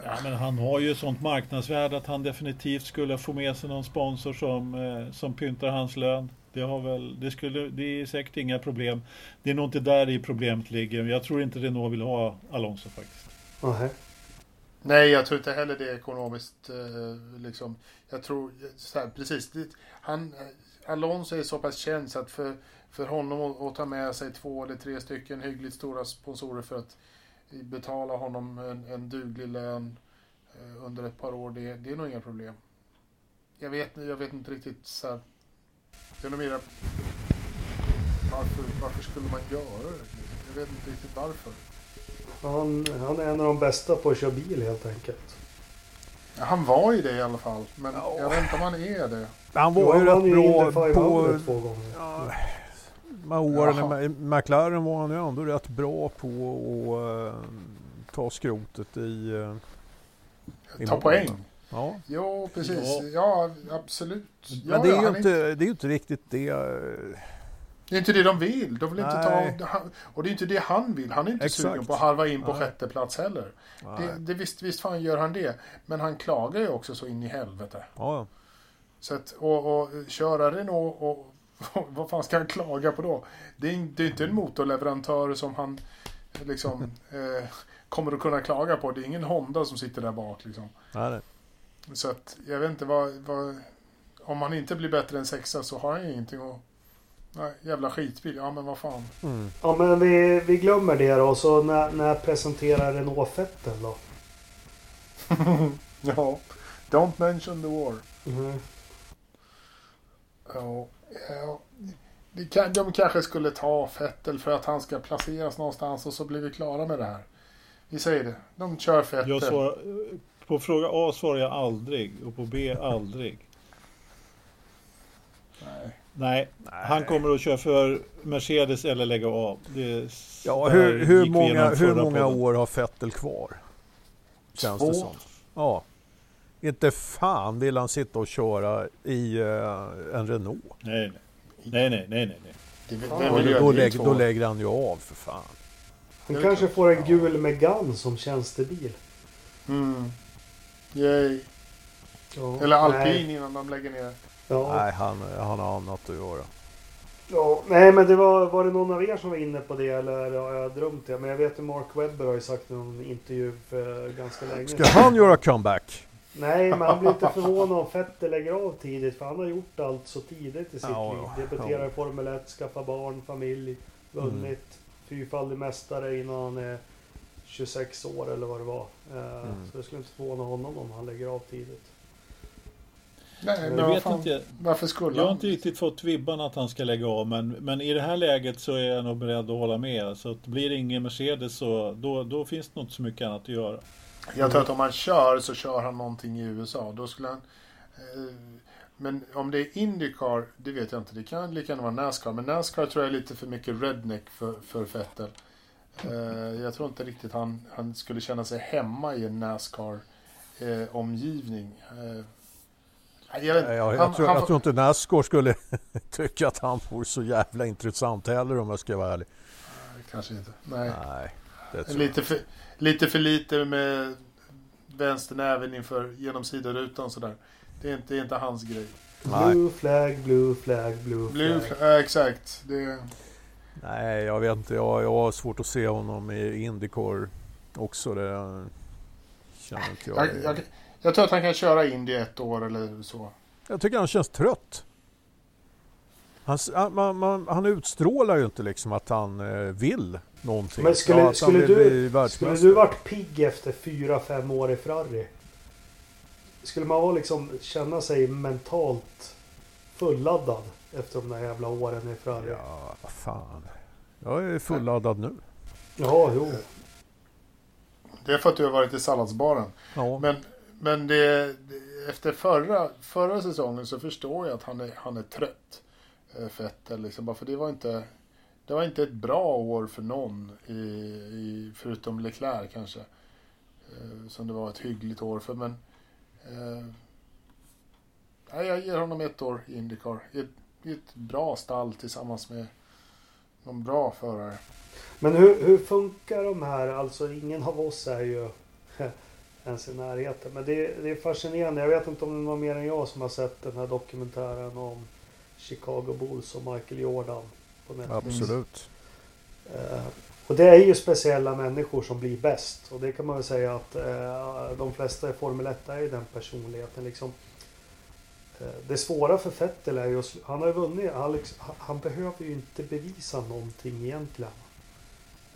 Ja, men han har ju sånt marknadsvärde att han definitivt skulle få med sig någon sponsor som, eh, som pyntar hans lön. Det, har väl, det, skulle, det är säkert inga problem. Det är nog inte där i problemet ligger. Jag tror inte Renault vill ha Alonso faktiskt. Nej. Nej, jag tror inte heller det är ekonomiskt. Eh, liksom. Jag tror, så här, precis. Det, han, Alonso är så pass känd så att för, för honom att, att ta med sig två eller tre stycken hyggligt stora sponsorer för att betala honom en, en duglig lön eh, under ett par år, det, det är nog inga problem. Jag vet, jag vet inte riktigt så här, Det är nog mera, varför, varför skulle man göra det? Jag vet inte riktigt varför. Han, han är en av de bästa på att köra bil helt enkelt. Ja, han var ju det i alla fall, men Ja. jag vet inte om han är det. Han var ju rätt bra Indy 500 på... två gånger. Ja, med åren McLaren var han ju ändå rätt bra på att eh, ta skrotet i... eh, i Ta poäng. Ja. Jo, precis. Ja. Ja, absolut. Ja, Men det är, ju inte, det är ju inte riktigt det... Det är inte det de vill. De vill inte ta... Och det är inte det han vill. Han är inte Exakt. sugen på att halva in på Nej. sjätte plats heller. Det, det, visst, visst fan gör han det. Men han klagar ju också så in i helvete. Ja, Så att, och, och köra Renault och... Vad fan ska han klaga på då? Det är, det är inte en motorleverantör som han liksom eh, kommer att kunna klaga på. Det är ingen Honda som sitter där bak liksom. nej. Så att jag vet inte vad, vad... Om han inte blir bättre än sexa så har han ju ingenting att... Nej, jävla skitbil. Ja men vad fan. Mm. Ja men vi, vi glömmer det då. Så när, när presenterar Renault Fettel då? Ja. Don't mention the war. Mm. Ja. ja. Det kan, de kanske skulle ta Fettel för att han ska placeras någonstans och så blir vi klara med det här. Vi säger det. De kör Fettel. Jag svarar, på fråga A svarar jag aldrig och på B aldrig. Nej. Nej, han kommer att köra för Mercedes eller lägga av. Det, Ja, hur, hur många, hur många podden. år har Fettel kvar? Känns Två. det som. Ja. Inte fan vill han sitta och köra i eh, en Renault. Nej, nej, nej, nej, nej, nej. Det, Ja, Då, då, lägger, då lägger han ju av för fan. Han kanske får en gul Megane som tjänstebil. Mm. Yay. Ja, Eller alpin Nej, innan de lägger ner. Ja. Nej, han, han har annat att göra. Ja, nej men det var, var det någon av er som var inne på det eller har jag drömt det? Men jag vet att Mark Webber har ju sagt i någon intervju för ganska länge Ska han göra comeback? Nej, men han blir inte förvånad om Vettel lägger av tidigt för han har gjort allt så tidigt i sitt Ja, liv. ja. Debuterar i Formel 1, skaffar barn, familj, vunnit. Fyrfaldig mästare innan han är 26 år eller vad det var. Eh, Mm. Så det skulle inte förvåna honom om han lägger av tidigt. Nej, men Jag vet fan, inte. varför skulle Jag har inte riktigt fått vibbarna att han ska lägga av men, men i det här läget så är jag nog beredd att hålla med. Så att blir det ingen Mercedes så då, då finns det inte så mycket annat att göra. Jag tror att om han kör så kör han någonting i USA. Då skulle han... Eh, men om det är Indycar, det vet jag inte. Det kan lika gärna vara Nascar. Men Nascar tror jag är lite för mycket redneck för, för Vettel. Eh, jag tror inte riktigt han, han skulle känna sig hemma i en Nascar-omgivning. Eh, Jag, vet, Jag, jag, han, tror, han, jag tror inte Nascar skulle tycka att han vore så jävla intressant heller om jag ska vara ärlig. Kanske inte. Nej. Nej, Lite för, lite för lite med vänsternäven inför genom sidorutan sådär. Det är inte, det är inte hans grej. Nej. Blue flag, blue flag, blue Blue, flag. ja, exakt. Det, Nej, jag vet inte. Jag, jag har svårt att se honom i Indycar också. Det känner inte jag. jag, jag, jag tror att han kan köra Indy ett år eller så. Jag tycker han känns trött. Han, man, man, han utstrålar ju inte liksom att han eh, vill någonting. Men skulle- Ja, skulle du- Skulle du varit pigg efter 4-5 år i Ferrari? Skulle man vara liksom känna sig mentalt fulladdad efter de där jävla åren i Ferrari? Ja, Ja, vad fan. Jag är fulladdad nu. jo. Det är för att du har varit i salladsbaren. Ja. Men, men det, efter förra, förra säsongen så förstår jag att han är, han är trött. Eh, Fettel liksom. Bara För det var inte det var inte ett bra år för någon. I, i, förutom Leclerc kanske. Eh, som det var ett hyggligt år för. Men eh, jag ger honom ett år i Indycar. I ett, i ett bra stall tillsammans med någon bra förare. Men hur, hur funkar de här? Alltså ingen av oss är ju ens i närheten. Men det, det är fascinerande. Jag vet inte om det är någon mer än jag som har sett den här dokumentären om Chicago Bulls och Michael Jordan. På Netflix. Absolut. Eh, och det är ju speciella människor som blir bäst. Och det kan man väl säga att eh, de flesta i Formel 1 är ju den personligheten. Liksom. Eh, det svåra för Vettel är ju han har ju vunnit. Han- han behöver ju inte bevisa någonting egentligen.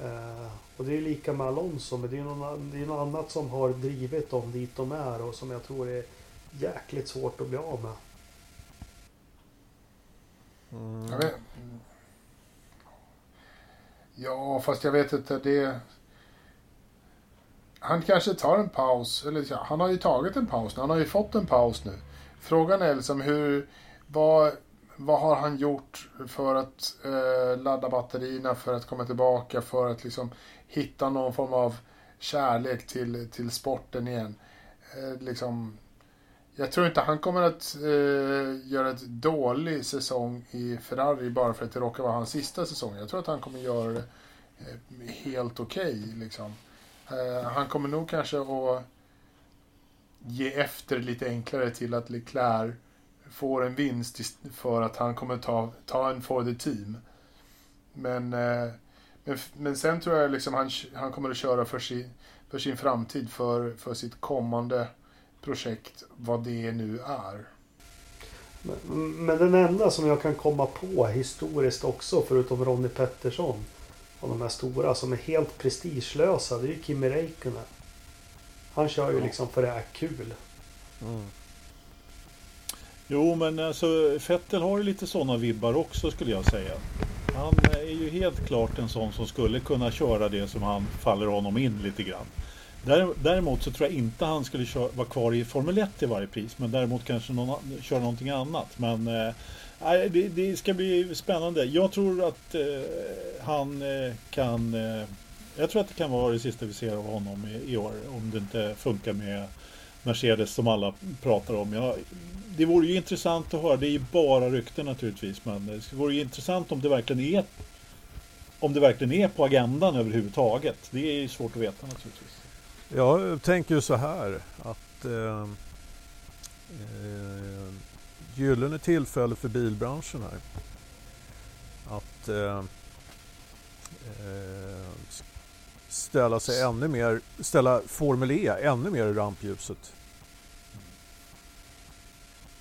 Eh, och det är lika med Alonso. Men det är någon, det är något annat som har drivit dem dit de är och som jag tror är jäkligt svårt att bli av med. Mm. Jag vet. Ja, fast jag vet inte. Det... Han kanske tar en paus. Eller ja, han har ju tagit en paus nu. Han har ju fått en paus nu. Frågan är liksom hur... Vad, vad har han gjort för att eh, ladda batterierna, för att komma tillbaka, för att liksom hitta någon form av kärlek till, till sporten igen. Eh, liksom, jag tror inte han kommer att eh, göra ett dålig säsong i Ferrari bara för att det råkar vara hans sista säsong. Jag tror att han kommer göra det eh, helt okej. liksom. eh, han kommer nog kanske att ge efter lite enklare till att Leclerc får en vinst för att han kommer ta, ta en for the team. Men, eh, men, men sen tror jag liksom han, han kommer att köra för sin, för sin framtid, för, för sitt kommande projekt, vad det nu är. Men, men den enda som jag kan komma på historiskt också, förutom Ronnie Pettersson och de här stora som är helt prestigelösa, det är ju Kimi Räikkönen. Han kör ju Ja. liksom för det är kul. Mm. Jo, men alltså Fettel har ju lite sådana vibbar också skulle jag säga. Han är ju helt klart en sån som skulle kunna köra det som han faller honom in lite grann. Däremot så tror jag inte han skulle köra, vara kvar i Formel 1 till varje pris. Men däremot kanske någon, köra någonting annat. Men eh, det, det ska bli spännande. Jag tror att eh, han eh, kan... Eh, jag tror att det kan vara det sista vi ser av honom i, i år. Om det inte funkar med Mercedes som alla pratar om. Jag, det vore ju intressant att höra. Det är ju bara rykten naturligtvis. Men det vore ju intressant om det verkligen är om det verkligen är på agendan överhuvudtaget. Det är ju svårt att veta naturligtvis. Jag tänker ju så här att eh, eh, gyllene tillfälle för bilbranschen här. Att eh, eh, ställa sig ännu mer, ställa Formel E ännu mer i rampljuset.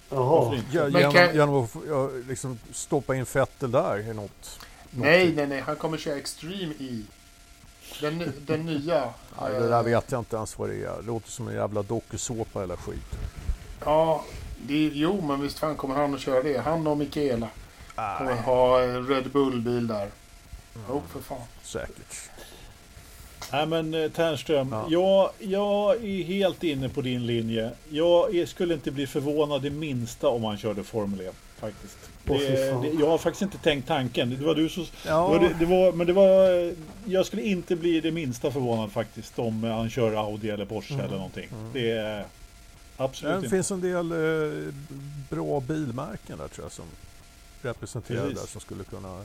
Jaha. Ja, Men genom, kan- genom att ja, liksom stoppa in Vettel där i något. något Nej, nej, nej. Han kommer köra Extreme E. Den, den nya. Nej, det där vet jag inte ens vad det är. Det låter som en jävla dokusåpa eller skit. Ja, det, jo, men visst fan kommer han att köra det. Han och Michaela kommer ha Red Bull-bil där. Jo, för fan. säkert. Nej men eh, Ternström, Ja. jag, jag är helt inne på din linje. Jag är, skulle inte bli förvånad det minsta om han körde Formel E. Faktiskt. Det, det, jag har faktiskt inte tänkt tanken. Det var du som... Ja. Det var, det, var, men det var... Jag skulle inte bli det minsta förvånad faktiskt om han kör Audi eller Porsche Mm. eller någonting. Mm. Det, Absolut Det inte. finns en del eh, bra bilmärken där tror jag som representerar Precis. där som skulle kunna eh,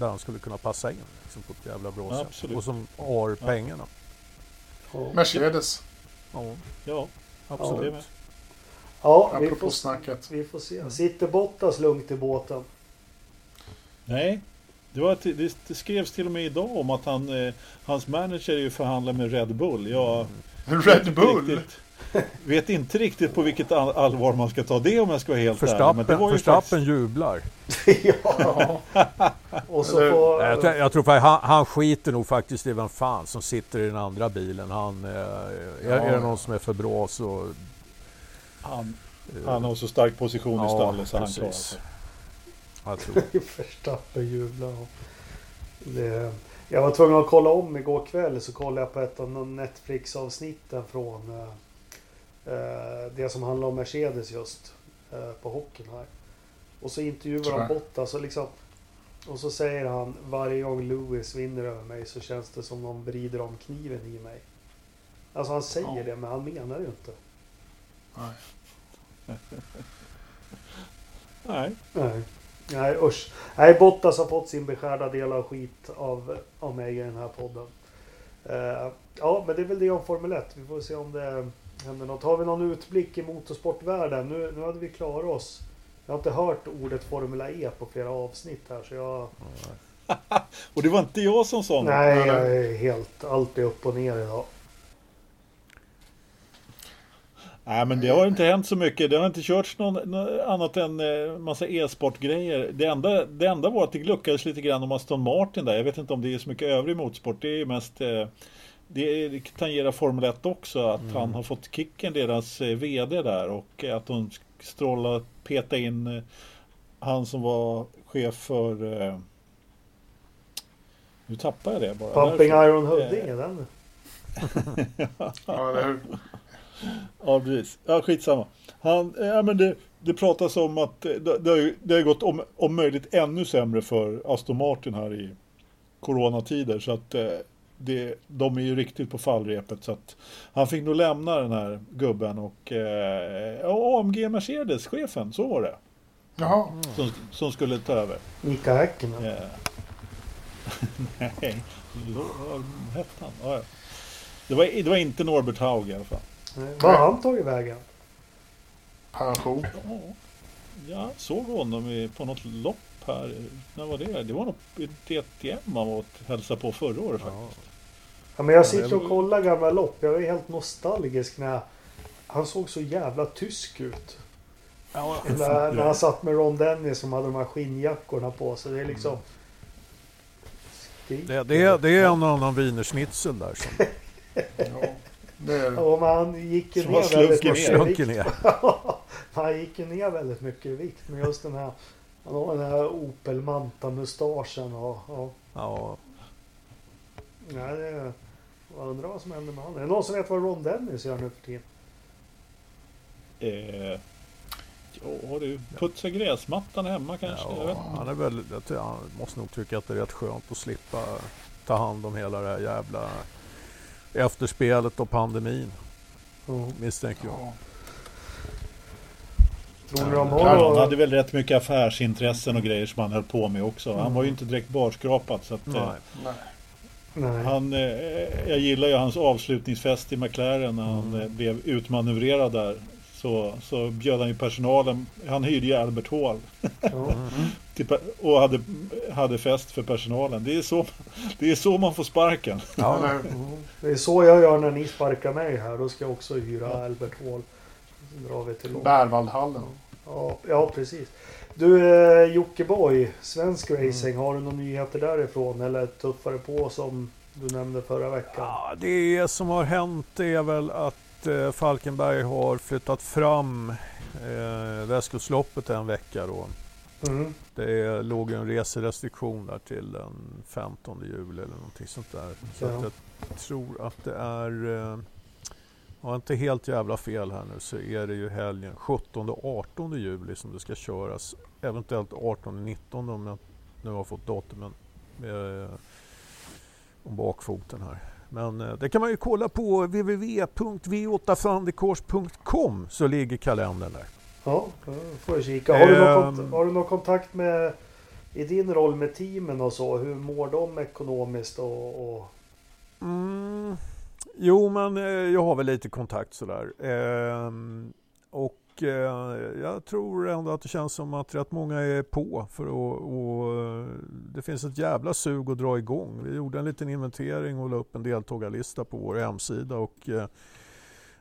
där han skulle kunna passa in liksom, på ett jävla bra sätt. Och som har Ja. pengarna. Ja, Mercedes, Ja, Ja, absolut. ja vi, får, snacket. vi får se. Sitter Bottas lugnt i båten? Nej, det, var, det, det skrevs till och med idag om att han, eh, hans manager är ju förhandlar med Red Bull. Jag Red Bull? riktigt- vet inte riktigt på vilket all- allvar man ska ta det om jag ska vara helt ärlig. Men det Förstappen, var ju Förstappen faktiskt, jublar. ja. Ja. Och så Eller- får... Jag, tror- jag tror faktiskt, han, han skiter nog faktiskt i vem fan som sitter i den andra bilen. Han, eh, är, är det någon som är för bra så... han, eh, han har så stark position i stallet så han precis. klarar sig. Jag tror. Verstappen jublar. ja. Det, jag var tvungen att kolla om igår kväll så kollade jag på ett av Netflix-avsnitten från eh, det som handlar om Mercedes just eh, på hockeyn här. Och så intervjuar han Bottas och liksom och så säger han varje gång Lewis vinner över mig så känns det som någon vrider om kniven i mig. Alltså han säger Ja. det men han menar det ju inte. Nej. Nej, Nej. Nej usch. Nej, Bottas har fått sin beskärda del av skit av, av mig i den här podden. Eh, ja, men det är väl det om Formel 1. Vi får se om det händer något. Har vi någon utblick i motorsportvärlden? Nu, nu hade vi klarat oss. Jag har inte hört ordet Formula E på flera avsnitt här så jag... och det var inte jag som sa något. Nej, jag är helt... Allt är upp och ner idag. Nej men det har inte hänt så mycket. Det har inte körts någon, nå- annat än eh, massa e-sportgrejer. Det enda, det enda var att det gluckades lite grann om Aston Martin där. Jag vet inte om det är så mycket övrig motorsport. Det är ju mest eh, det, tangerar Formel 1 också. Att Mm. han har fått kicken deras eh, VD där och eh, att de strålar peta in eh, han som var chef för nu tappar jag det bara. Pumping Därför- Iron Huddinge, den. Ja, eller hur? Ja, precis. Ja, skitsamma. Han, ja, men det, det pratas om att det, det, har, ju- det har gått om, om möjligt ännu sämre för Aston Martin här i coronatider. Så att eh, det, de är ju riktigt på fallrepet. Så att han fick nog lämna den här gubben och eh, AMG Mercedes-chefen, så var det. Jaha. Som, som skulle ta över. Mika Häkkinen. Eh, nej, vad hette han? Ja, ja. Det, var, det var inte Norbert Haug i alla fall. Vad har han tagit vägen? Pension. Ja, jag såg honom i, på något lopp här. När var det? Det var nog i DTM han var och hälsade på förra året faktiskt. Ja, men jag Ja, sitter och kollar gamla lopp. Jag är helt nostalgisk när. Han såg så jävla tysk ut. Ja, När, när han satt med Ron Dennis som hade de här skinnjackorna på sig. Det är liksom... Skrik. det, det, är, det är en annan wienerschnitzel där som Ja, det är det. Ja, men han gick ju Som ner väldigt mycket i vikt. han gick ju ner väldigt mycket i vikt. Men just den här... Han har den här Opel Manta-mustaschen och... och Ja, nej, det, jag undrar vad som händer med honom. Är det någon som vet vad Ron Dennis gör nu för tiden? Eh, ja du, putsa gräsmattan hemma kanske? Jag vet ja, inte. han, är väl, jag tror- han måste nog tycka att det är rätt skönt att slippa ta hand om hela det här jävla efterspelet och pandemin, misstänker jag. Ja. Tror de Ja, han hade väl rätt mycket affärsintressen och grejer som han höll på med också. Han var ju inte direkt barskrapad. Så att, eh, Nej. Nej. Han, eh, jag gillar ju hans avslutningsfest i McLaren när han Mm. eh, blev utmanövrerad där. Så, så bjöd han ju personalen, han hyrde ju Albert Hall Ja. pe- och hade, hade fest för personalen. Det är, så, det är så man får sparken. Ja, Eller- Ja, Det är så jag gör när ni sparkar mig här. Då ska jag också hyra Albert Hall. Drar vi till London. Bärvaldhallen. Ja, ja, precis. Du eh, Jockiboi, svensk racing. Har du några nyheter därifrån? Eller tuffare på som du nämnde förra veckan? Ja, det som har hänt är väl att eh, Falkenberg har flyttat fram eh, Västkustloppet en vecka då. Mm. Det låg en reserestriktion där till den 15 juli eller någonting sånt där. Så Ja. jag tror att det är, eh, har inte helt jävla fel här nu så är det ju helgen 17 och 18 juli som det ska köras. Eventuellt 18 och 19 om jag nu har fått datumen eh, om bakfoten här. Men eh, det kan man ju kolla på www.v8fandikors.com så ligger kalendern där. Ja, får jag kika. Har du, någon, Ehm. har du någon kontakt med i din roll med teamen och så? Hur mår de ekonomiskt och... och... Mm, jo, men eh, jag har väl lite kontakt sådär. Ehm, och Eh, jag tror ändå att det känns som att rätt många är på för att och, eh, det finns ett jävla sug att dra igång. Vi gjorde en liten inventering och la upp en deltagarlista på vår hemsida och eh,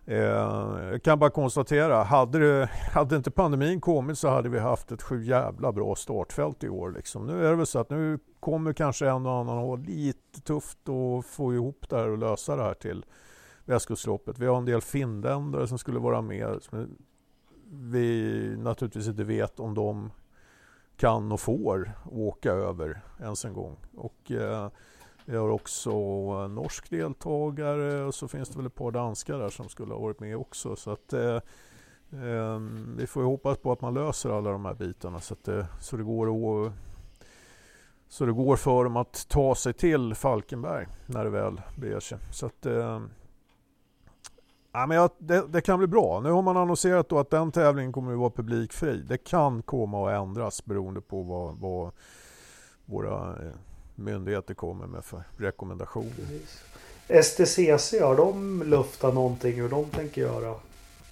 eh, jag kan bara konstatera, hade, det, hade inte pandemin kommit så hade vi haft ett sju jävla bra startfält i år. Liksom. Nu är det väl så att nu kommer kanske en och annan ha lite tufft att få ihop det här och lösa det här till Västkustloppet. Vi har en del finländare som skulle vara med som vi naturligtvis inte vet om de kan och får åka över ens en gång. Och, eh, vi har också en norsk deltagare och så finns det väl ett par danskar där som skulle ha varit med också. Så att, eh, eh, vi får ju hoppas på att man löser alla de här bitarna så, att det, så, det går att, så det går för dem att ta sig till Falkenberg när det väl beger sig. Så att, eh, ja, men jag, det, det kan bli bra. Nu har man annonserat att den tävlingen kommer att vara publikfri. Det kan komma att ändras beroende på vad, vad våra eh, myndigheter kommer med för rekommendationer. STCC, har de luftat någonting hur de tänker göra?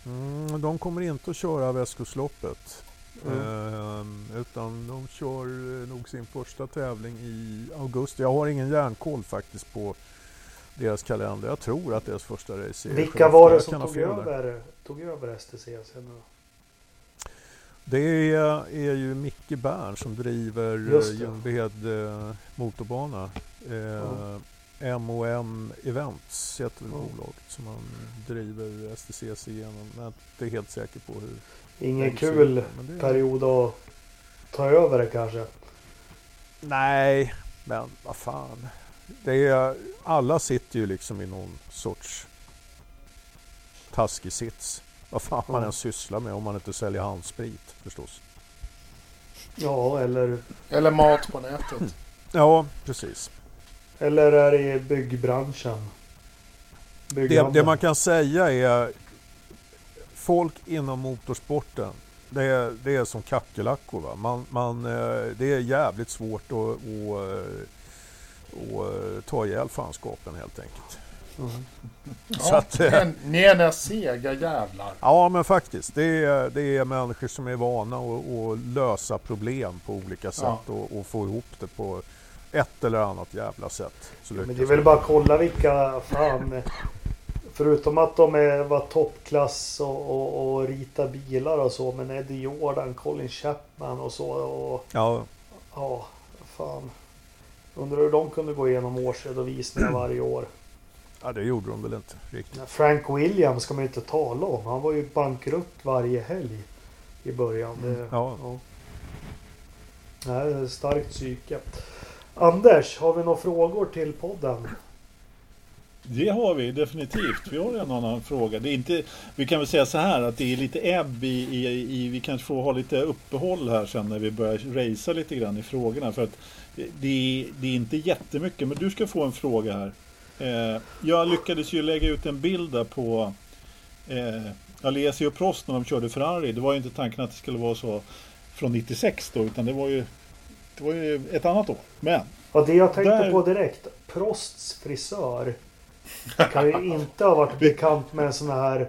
Mm, de kommer inte att köra Västkustloppet. Mm. Ehm, utan de kör eh, nog sin första tävling i augusti. Jag har ingen järnkoll faktiskt på deras kalender. Jag tror att deras första race är Vilka var det som tog över, tog över STCC nu då? Det är, är ju Micke Bern som driver eh. Ljungbyhed eh, motorbana. Eh, MOM Events heter väl Ja. bolaget som han driver STCC genom. Men jag är inte helt säker på hur Ingen ser kul det- period att ta över det kanske. Nej, men vad fan. Det är, alla sitter ju liksom i någon sorts taskig sits. Vad fan man än sysslar med om man inte säljer handsprit förstås. Ja, eller, Eller mat på nätet. Ja, precis. eller är det i byggbranschen? Det, det man kan säga är folk inom motorsporten det är, det är som kackerlackor. Man, man, eh, det är jävligt svårt att, att, att, att ta ihjäl fanskapen helt enkelt. Mm. Så Ja, att, eh, ni- är några sega jävlar. Ja men faktiskt. Det är, det är människor som är vana att, att lösa problem på olika sätt Ja. och, och få ihop det på ett eller annat jävla sätt. Så Men det är väl bara att kolla vilka fan. Förutom att de är, var toppklass och, och, och rita bilar och så. Men Eddie Jordan, Colin Chapman och så. Och, Ja, ja, fan. Undrar hur de kunde gå igenom årsredovisningar varje år. ja, det gjorde de väl inte riktigt. Frank Williams ska man ju inte tala om. Han var ju bankrutt varje helg i början. Det, Mm, Ja. ja. Nej, det är starkt psyke. Anders, har vi några frågor till podden? Det har vi definitivt. Vi har en annan fråga. Det är inte, vi kan väl säga så här att det är lite ebb i, i, i vi kanske får ha lite uppehåll här sen när vi börjar racea lite grann i frågorna. För att det, är, det är inte jättemycket, men du ska få en fråga här. Eh, jag lyckades ju lägga ut en bild där på eh, Alesi och Prost när de körde Ferrari. Det var ju inte tanken att det skulle vara så från 96 då, utan det var ju, det var ju ett annat år. Men Ja, det jag tänkte Där- på direkt. Prosts frisör kan ju inte ha varit bekant med en sån här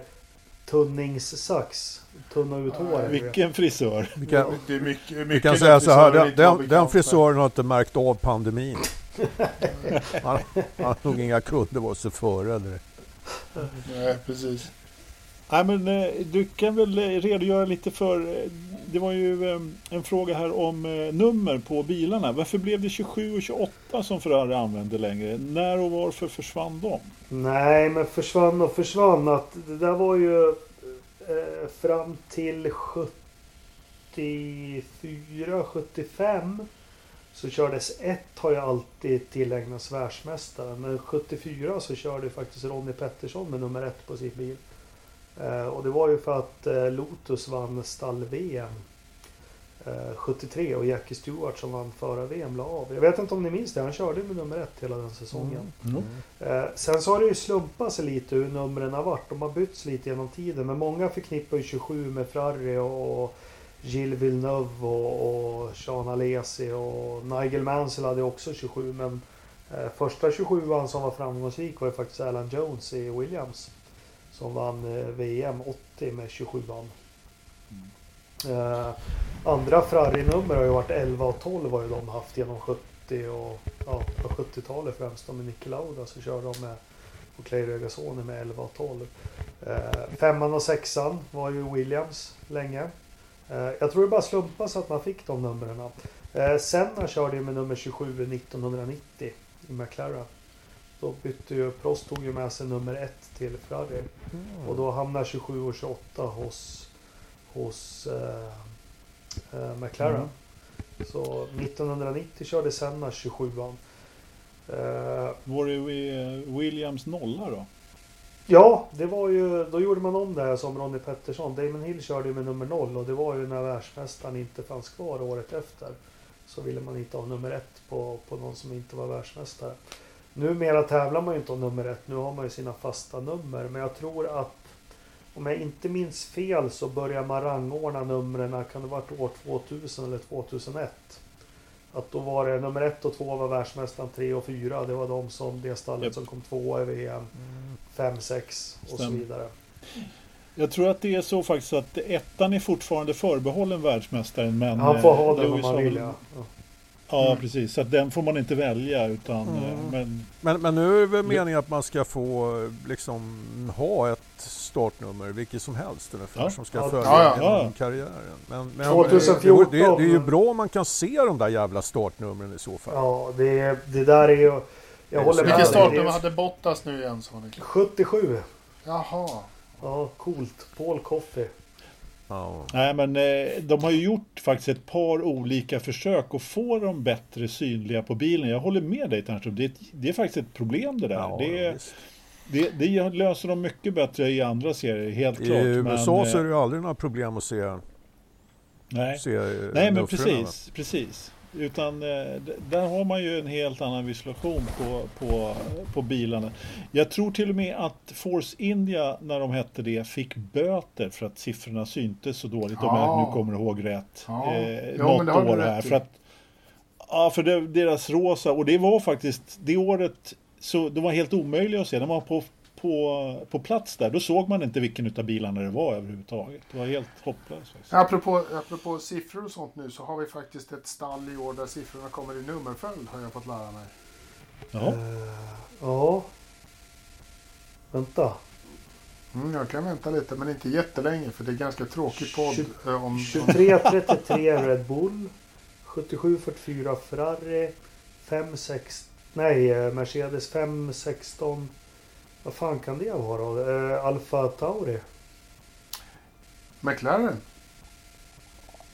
tunningssax. Tunna ut håret. vilken frisör! Vi kan, Det är mycket, mycket vi kan säga så här, den, den, den frisören har inte märkt av pandemin. Han, han har nog inga kunder vare sig före eller Nej, precis. Nej, men eh, du kan väl eh, redogöra lite för, eh, det var ju eh, en fråga här om nummer på bilarna. Varför blev det 27 och 28 som Ferrari använde längre? När och varför försvann de? Nej, men försvann och försvann. Att det där var ju Eh, fram till 74, 75 så kördes ett har ju alltid tillägnats världsmästaren. Men 74 så körde ju faktiskt Ronnie Pettersson med nummer ett på sin bil. Eh, och det var ju för att eh, Lotus vann stall-VM eh, 73 och Jackie Stewart som vann förra VM la av. Jag vet inte om ni minns det, han körde med nummer ett hela den säsongen. Mm. Eh, sen så har det ju slumpat sig lite hur numren har varit. De har bytts lite genom tiden. Men många förknippar ju 27 med Ferrari och, och Gilles Villeneuve och, och Sean Alesi och Nigel Mansell hade också 27. Men eh, första 27an som var framgångsrik var ju faktiskt Alan Jones i Williams. Som vann eh, VM 80 med 27an. Eh, andra Ferrari-nummer har ju varit 11 och 12 har ju de haft genom 70 och ja, på 70-talet främst. De med Niki Lauda så körde de med och Clay Regasoni med 11 och 12. Eh, femman och sexan var ju Williams länge. Eh, jag tror det bara slumpas att man fick de numren. Eh, Senna körde ju med nummer 27 1990 i McLaren. Då bytte ju Prost tog ju med sig nummer 1 till Ferrari. Och då hamnar 27 och 28 hos, hos eh, eh, McLaren. Mm. Så 1990 körde Senna 27an. Eh, Var det eh, Williams nolla då? ja, det var ju, då gjorde man om det här som Ronnie Pettersson. Damon Hill körde ju med nummer 0 och det var ju när världsmästaren inte fanns kvar året efter. Så ville man inte ha nummer 1 på, på någon som inte var världsmästare. Numera tävlar man ju inte om nummer 1, nu har man ju sina fasta nummer. Men jag tror att om jag inte minns fel så börjar man rangordna numren, kan det varit år 2000 eller 2001? Att då var det nummer 1 och 2 var världsmästaren, 3 och 4 det var de som, det stallet Japp. som kom tvåa i VM. 5, 6 och så Stämmer. vidare. Jag tror att det är så faktiskt att ettan är fortfarande förbehållen världsmästaren. Men Han får ha eh, den om Lewis han vill ja. Ja. Mm. precis. Så den får man inte välja utan... Mm. eh, Men Men, men nu är det väl meningen att man ska få eh, liksom ha ett startnummer, vilket som helst ungefär, Ja. som ska Ja. följa Ja, ja. karriären. Men, men 2014. Det, det, det är ju bra om man kan se de där jävla startnumren i så fall. ja, det, det där är ju... Jag håller med. Vilket dig. startnummer Det är hade Bottas nu igen sa ni? 77. Jaha. Ja, coolt. Paul Coffey. Ja. Nej, men eh, de har ju gjort faktiskt ett par olika försök att få dem bättre synliga på bilen. Jag håller med dig Ternström. Det, är det är faktiskt ett problem det där. Ja, det, visst. Det, det löser de mycket bättre i andra serier, helt I klart. USA men, så är eh, det ju aldrig några problem att se, Nej, se eh, nej men precis. precis. Utan eh, där har man ju en helt annan visualisation på, på, på bilarna. Jag tror till och med att Force India, när de hette det, fick böter för att siffrorna syntes så dåligt. Om Ja. jag nu kommer ihåg rätt. Ja. Eh, Ja, något år här. i. För att, ja, för det, deras rosa, och det var faktiskt det året, så det var helt omöjligt att se. När man var på, på, på plats där, då såg man inte vilken utav bilarna det var överhuvudtaget. Det var helt hopplöst. Faktiskt. Apropå, apropå siffror och sånt nu så har vi faktiskt ett stall i år där siffrorna kommer i nummerföljd har jag fått lära mig. Ja. Eh, ja. Vänta. Mm, jag kan vänta lite men inte jättelänge för det är ganska tråkig podd. Tjugo- eh, om, om, 23.33 Red Bull. 77.44 Ferrari. 5.6... Nej, eh, Mercedes 5.16. Vad fan kan det vara då? Eh, Alfa Tauri. McLaren.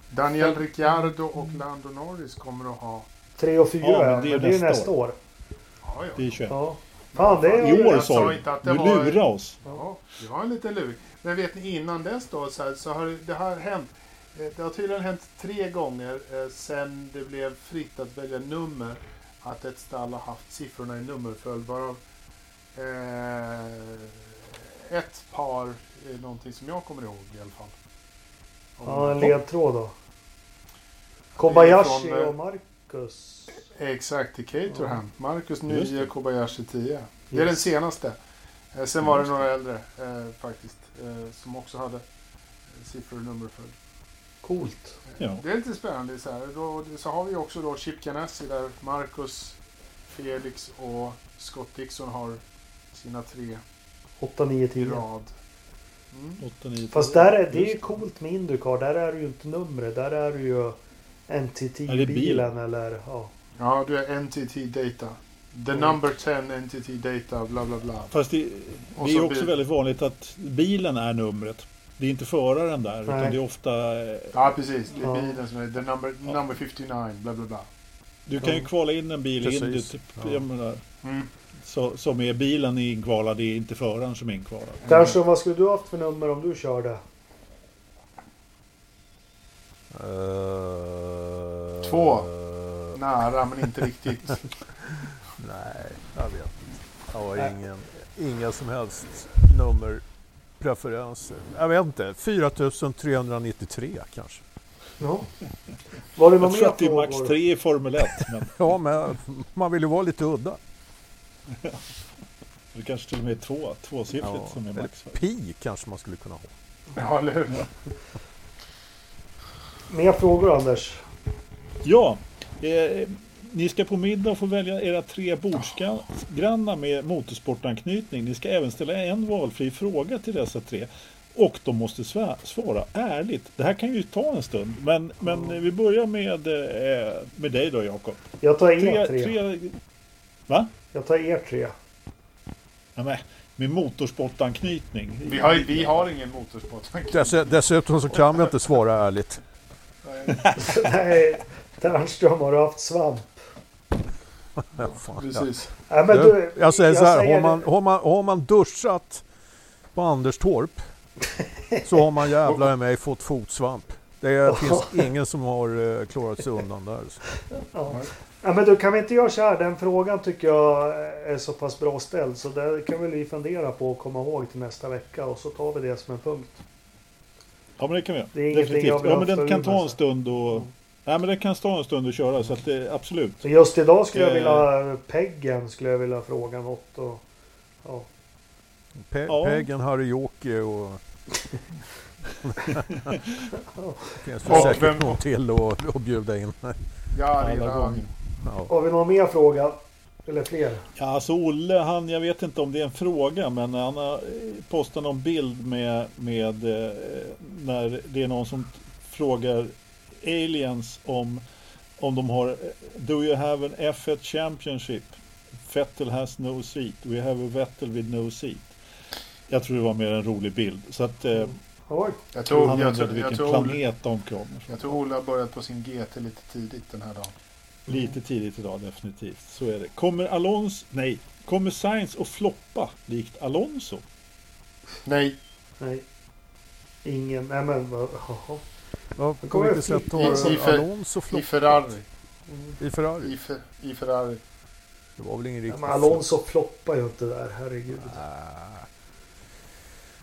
Daniel Ricciardo och Lando Norris kommer att ha... 3 och 4 Ja, men men det är är, det är nästa nästa år. Ja, ja. Det är 21. Ja. Fan, det är I år jag sa du. inte att Du det var- lurade oss. Ja, det var en liten lur. Men vet ni innan dess då så, här, så har det- har hänt. eh, Det har tydligen hänt tre gånger eh, sen det blev fritt att välja nummer. Att ett stall har haft siffrorna i nummerföljd. Varav eh, ett par är någonting som jag kommer ihåg i alla fall. Om- Ja, en ledtråd då. Kobayashi från, eh, och Marcus. Exakt, i Caterham. Marcus Just 9, det. Kobayashi 10. Det är Yes. den senaste. Eh, sen var det några äldre eh, faktiskt. Eh, som också hade eh, siffror i nummerföljd. Coolt. Ja. Det är lite spännande. Så, här. Då, så har vi också då Chip Ganassi där Marcus, Felix och Scott Dixon har sina tre 8, 9, i 10. rad. Mm. 8, 9, Fast där är, det är ju coolt med Indycar. Där är det ju inte numret. Där är det ju NTT-bilen bilen. eller ja. Ja, du är NTT Data. The Mm. number 10 NTT Data, bla bla bla. Fast det, det är också bil. väldigt vanligt att bilen är numret. Det är inte föraren där, utan Nej. det är ofta... eh, Ja, precis. Det är bilen som är the number, number 59, bla bla bla. Du kan ju kvala in en bil i Indy, Precis. typ, Ja. jag menar, Mm. så, som är bilen är inkvalad, det är inte föraren som är inkvalad. Kanske vad skulle du haft för nummer om du körde? Eh, Två. eh, Nära, men inte riktigt. nej, jag vet inte. Jag har ingen, inga som helst nummerpreferenser. Jag vet inte. 4393 kanske. Ja. Var det Jag mer tror att det är max frågor? tre i Formel 1. Men Ja, men man vill ju vara lite udda. det kanske till och med är två, tvåsiffrigt Ja, som är eller max. Pi kanske man skulle kunna ha. Ja, eller hur? Mer frågor Anders? Ja, eh, ni ska på middag få välja era tre bordsgrannar med motorsportanknytning. Ni ska även ställa en valfri fråga till dessa tre. Och de måste svara ärligt. Det här kan ju ta en stund. Men, men vi börjar med, eh, med dig då Jakob. Jag tar er Tre, tre. va? Jag tar er tre. Ja, men, med motorsportanknytning. Vi har, vi har ingen motorsport. Dess, dessutom så kan vi inte svara ärligt. Nej, Ternström har haft svamp. Ja. Men Du, jag säger så här, har säger- man, har, man, har man duschat på Anderstorp så har man jävlar i mig fått fotsvamp. Det finns ingen som har eh, klarat sig undan där. Ja. Ja, men du kan vi inte göra så här? Den frågan tycker jag är så pass bra ställd så det kan väl vi fundera på och komma ihåg till nästa vecka och så tar vi det som en punkt. Ja men det kan vi göra. Det är ingenting Definitivt. jag vill Ja men den kan ta en stund och... Nej men det kan ta en stund att köra så att det absolut. Just idag skulle jag Eh. vilja Peggen skulle jag vilja fråga något och ja. Pe- Ja. Peggen, Harry-Joke och... Det finns Och väl säkert vem- någon till att, att bjuda in. Ja, redan. Ja. Har vi någon mer fråga? Eller fler? Ja, alltså Olle, han, jag vet inte om det är en fråga, men han har eh, postat någon bild med, med eh, när det är någon som frågar aliens om, om de har Do you have an F1 Championship? Vettel has no seat. We have a Vettel with no seat. Jag tror det var mer en rolig bild. Så att eh, Oj. Jag tror, han jag, tror, jag, vilken tror Olle, planet de kommer från. jag tror Olle har börjat på sin GT lite tidigt den här dagen. Lite tidigt idag definitivt. Så är det. Kommer Alonso, nej, kommer Sainz att floppa likt Alonso? Nej, Nej. Ingen. Nej men vad. Ja, på kommer vilket sätt i- i har för- Alonso i floppat? Ferrari. I Ferrari? I, fer, I Ferrari. Det var väl ingen Ja, riktig men Alonso floppar ju inte där. Herregud. Ah.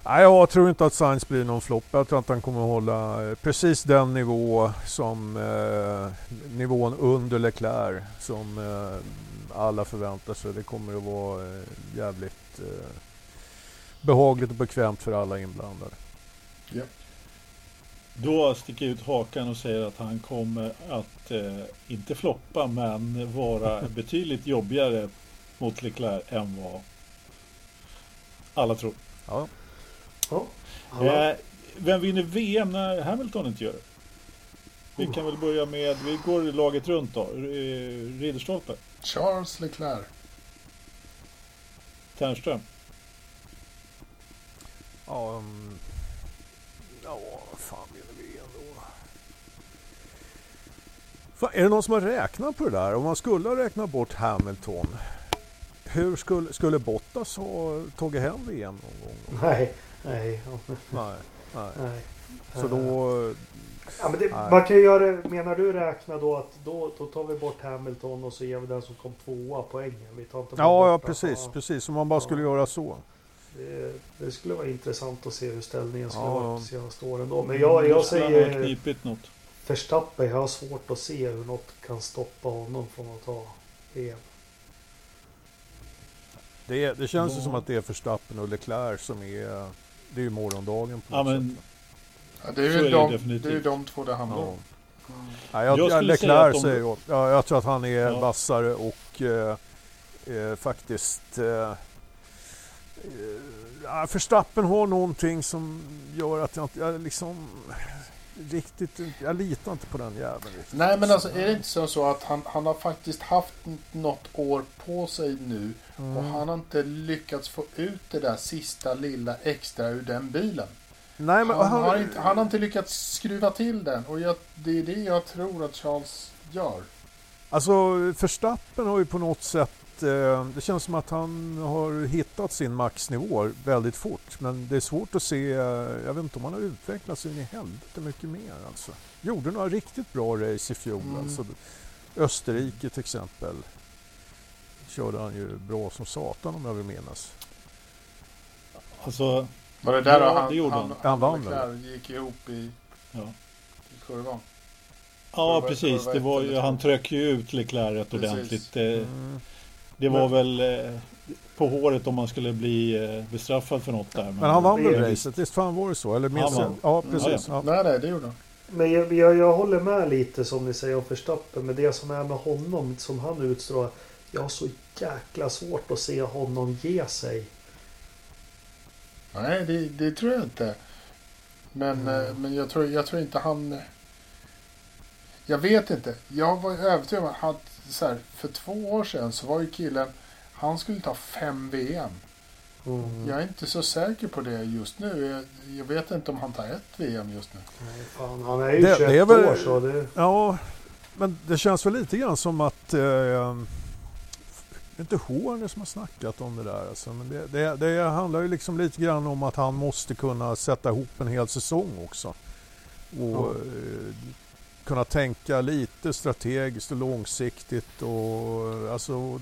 Nej, jag tror inte att Sainz blir någon flopp. Jag tror att han kommer att hålla eh, precis den nivå som eh, nivån under Leclerc som eh, alla förväntar sig. Det kommer att vara eh, jävligt eh, behagligt och bekvämt för alla inblandade. Då sticker ut hakan och säger att han kommer att eh, inte floppa men vara betydligt jobbigare mot Leclerc än vad alla tror. Ja. Ja. Eh, vem vinner VM när Hamilton inte gör det? Vi kan väl börja med, vi går laget runt då. Eh, Ridderstolpe, Charles Leclerc. Ternström. Ja, um, ja fan vinner vi ändå? Fan, är det någon som har räknat på det där? Om man skulle ha räknat bort Hamilton, hur skulle, skulle Bottas ha tagit hem VM någon gång? Nej. Nej. ja, Nej, nej. Nej. Så då... Ja, men det, man kan göra det, menar du räkna då att då, då tar vi bort Hamilton och så ger vi den som kom tvåa poängen? Vi tar inte Ja, ja precis, ja, precis. Om man bara skulle göra så. det, det skulle vara intressant att se hur ställningen skulle Ja, vara ja. de senaste åren då. Men jag, jag Då skulle han ha säger knipit något. Verstappen. Jag har svårt att se hur något kan stoppa honom från att ta VM. Det, det känns ju Ja. som att det är Verstappen och Leclerc som är... Det är ju morgondagen på Ja, något men sätt. Ja, det är ju det de, det är ju de två det handlar Ja. om. Nej, jag, Jag jag skulle säga Leclerc säger jag. Ja, jag tror att han är Ja. vassare och eh, eh, faktiskt... Eh, eh, ja, Verstappen har någonting som gör att jag inte... Jag liksom riktigt... Jag litar inte på den jäveln riktigt. Nej men alltså är det inte så, så att han, han har faktiskt haft något år på sig nu Mm. och han har inte lyckats få ut det där sista lilla extra ur den bilen. Nej, men Han, har, inte, han har inte lyckats skruva till den och jag, det är det jag tror att Charles gör. Alltså Verstappen har ju på något sätt att eh, det känns som att han har hittat sin maxnivå väldigt fort. Men det är svårt att se, eh, jag vet inte om han har utvecklats in i helvete mycket mer alltså. Gjorde några riktigt bra race i fjol Mm. alltså. Österrike till exempel. Körde han ju bra som satan om jag vill minnas. Alltså, Var det där Ja, han, det gjorde han, han. Han vann Leclerc gick ihop i, ja. i kurvan? Ja, precis. Det var ju, han tryckte ju ut Leclerc rätt ordentligt. Mm. Det var Men- väl eh, på håret om man skulle bli eh, bestraffad för något där. Men han vann väl det- racet? Visst fan var det så? Eller minns jag? Ja, precis. Ja. Nej, nej, det gjorde han. Men jag, jag, jag håller med lite som ni säger om Verstappen. Men det som är med honom, som han utstrålar. Jag har så jäkla svårt att se honom ge sig. Nej, det, det tror jag inte. Men, Mm. eh, men jag, tror, jag tror inte han... Jag vet inte. Jag var övertygad om att han, så här, för två år sedan så var ju killen... Han skulle ta fem VM. Mm. Jag är inte så säker på det just nu. Jag, jag vet inte om han tar ett VM just nu. Nej, fan, han är ju Det- 21 det är väl- år så det... Ja, men det känns väl lite grann som att... Eh, det är inte Horner som har snackat om det där. Alltså, men det, det, det handlar ju liksom lite grann om att han måste kunna sätta ihop en hel säsong också. Och Ja. Kunna tänka lite strategiskt och långsiktigt och alltså...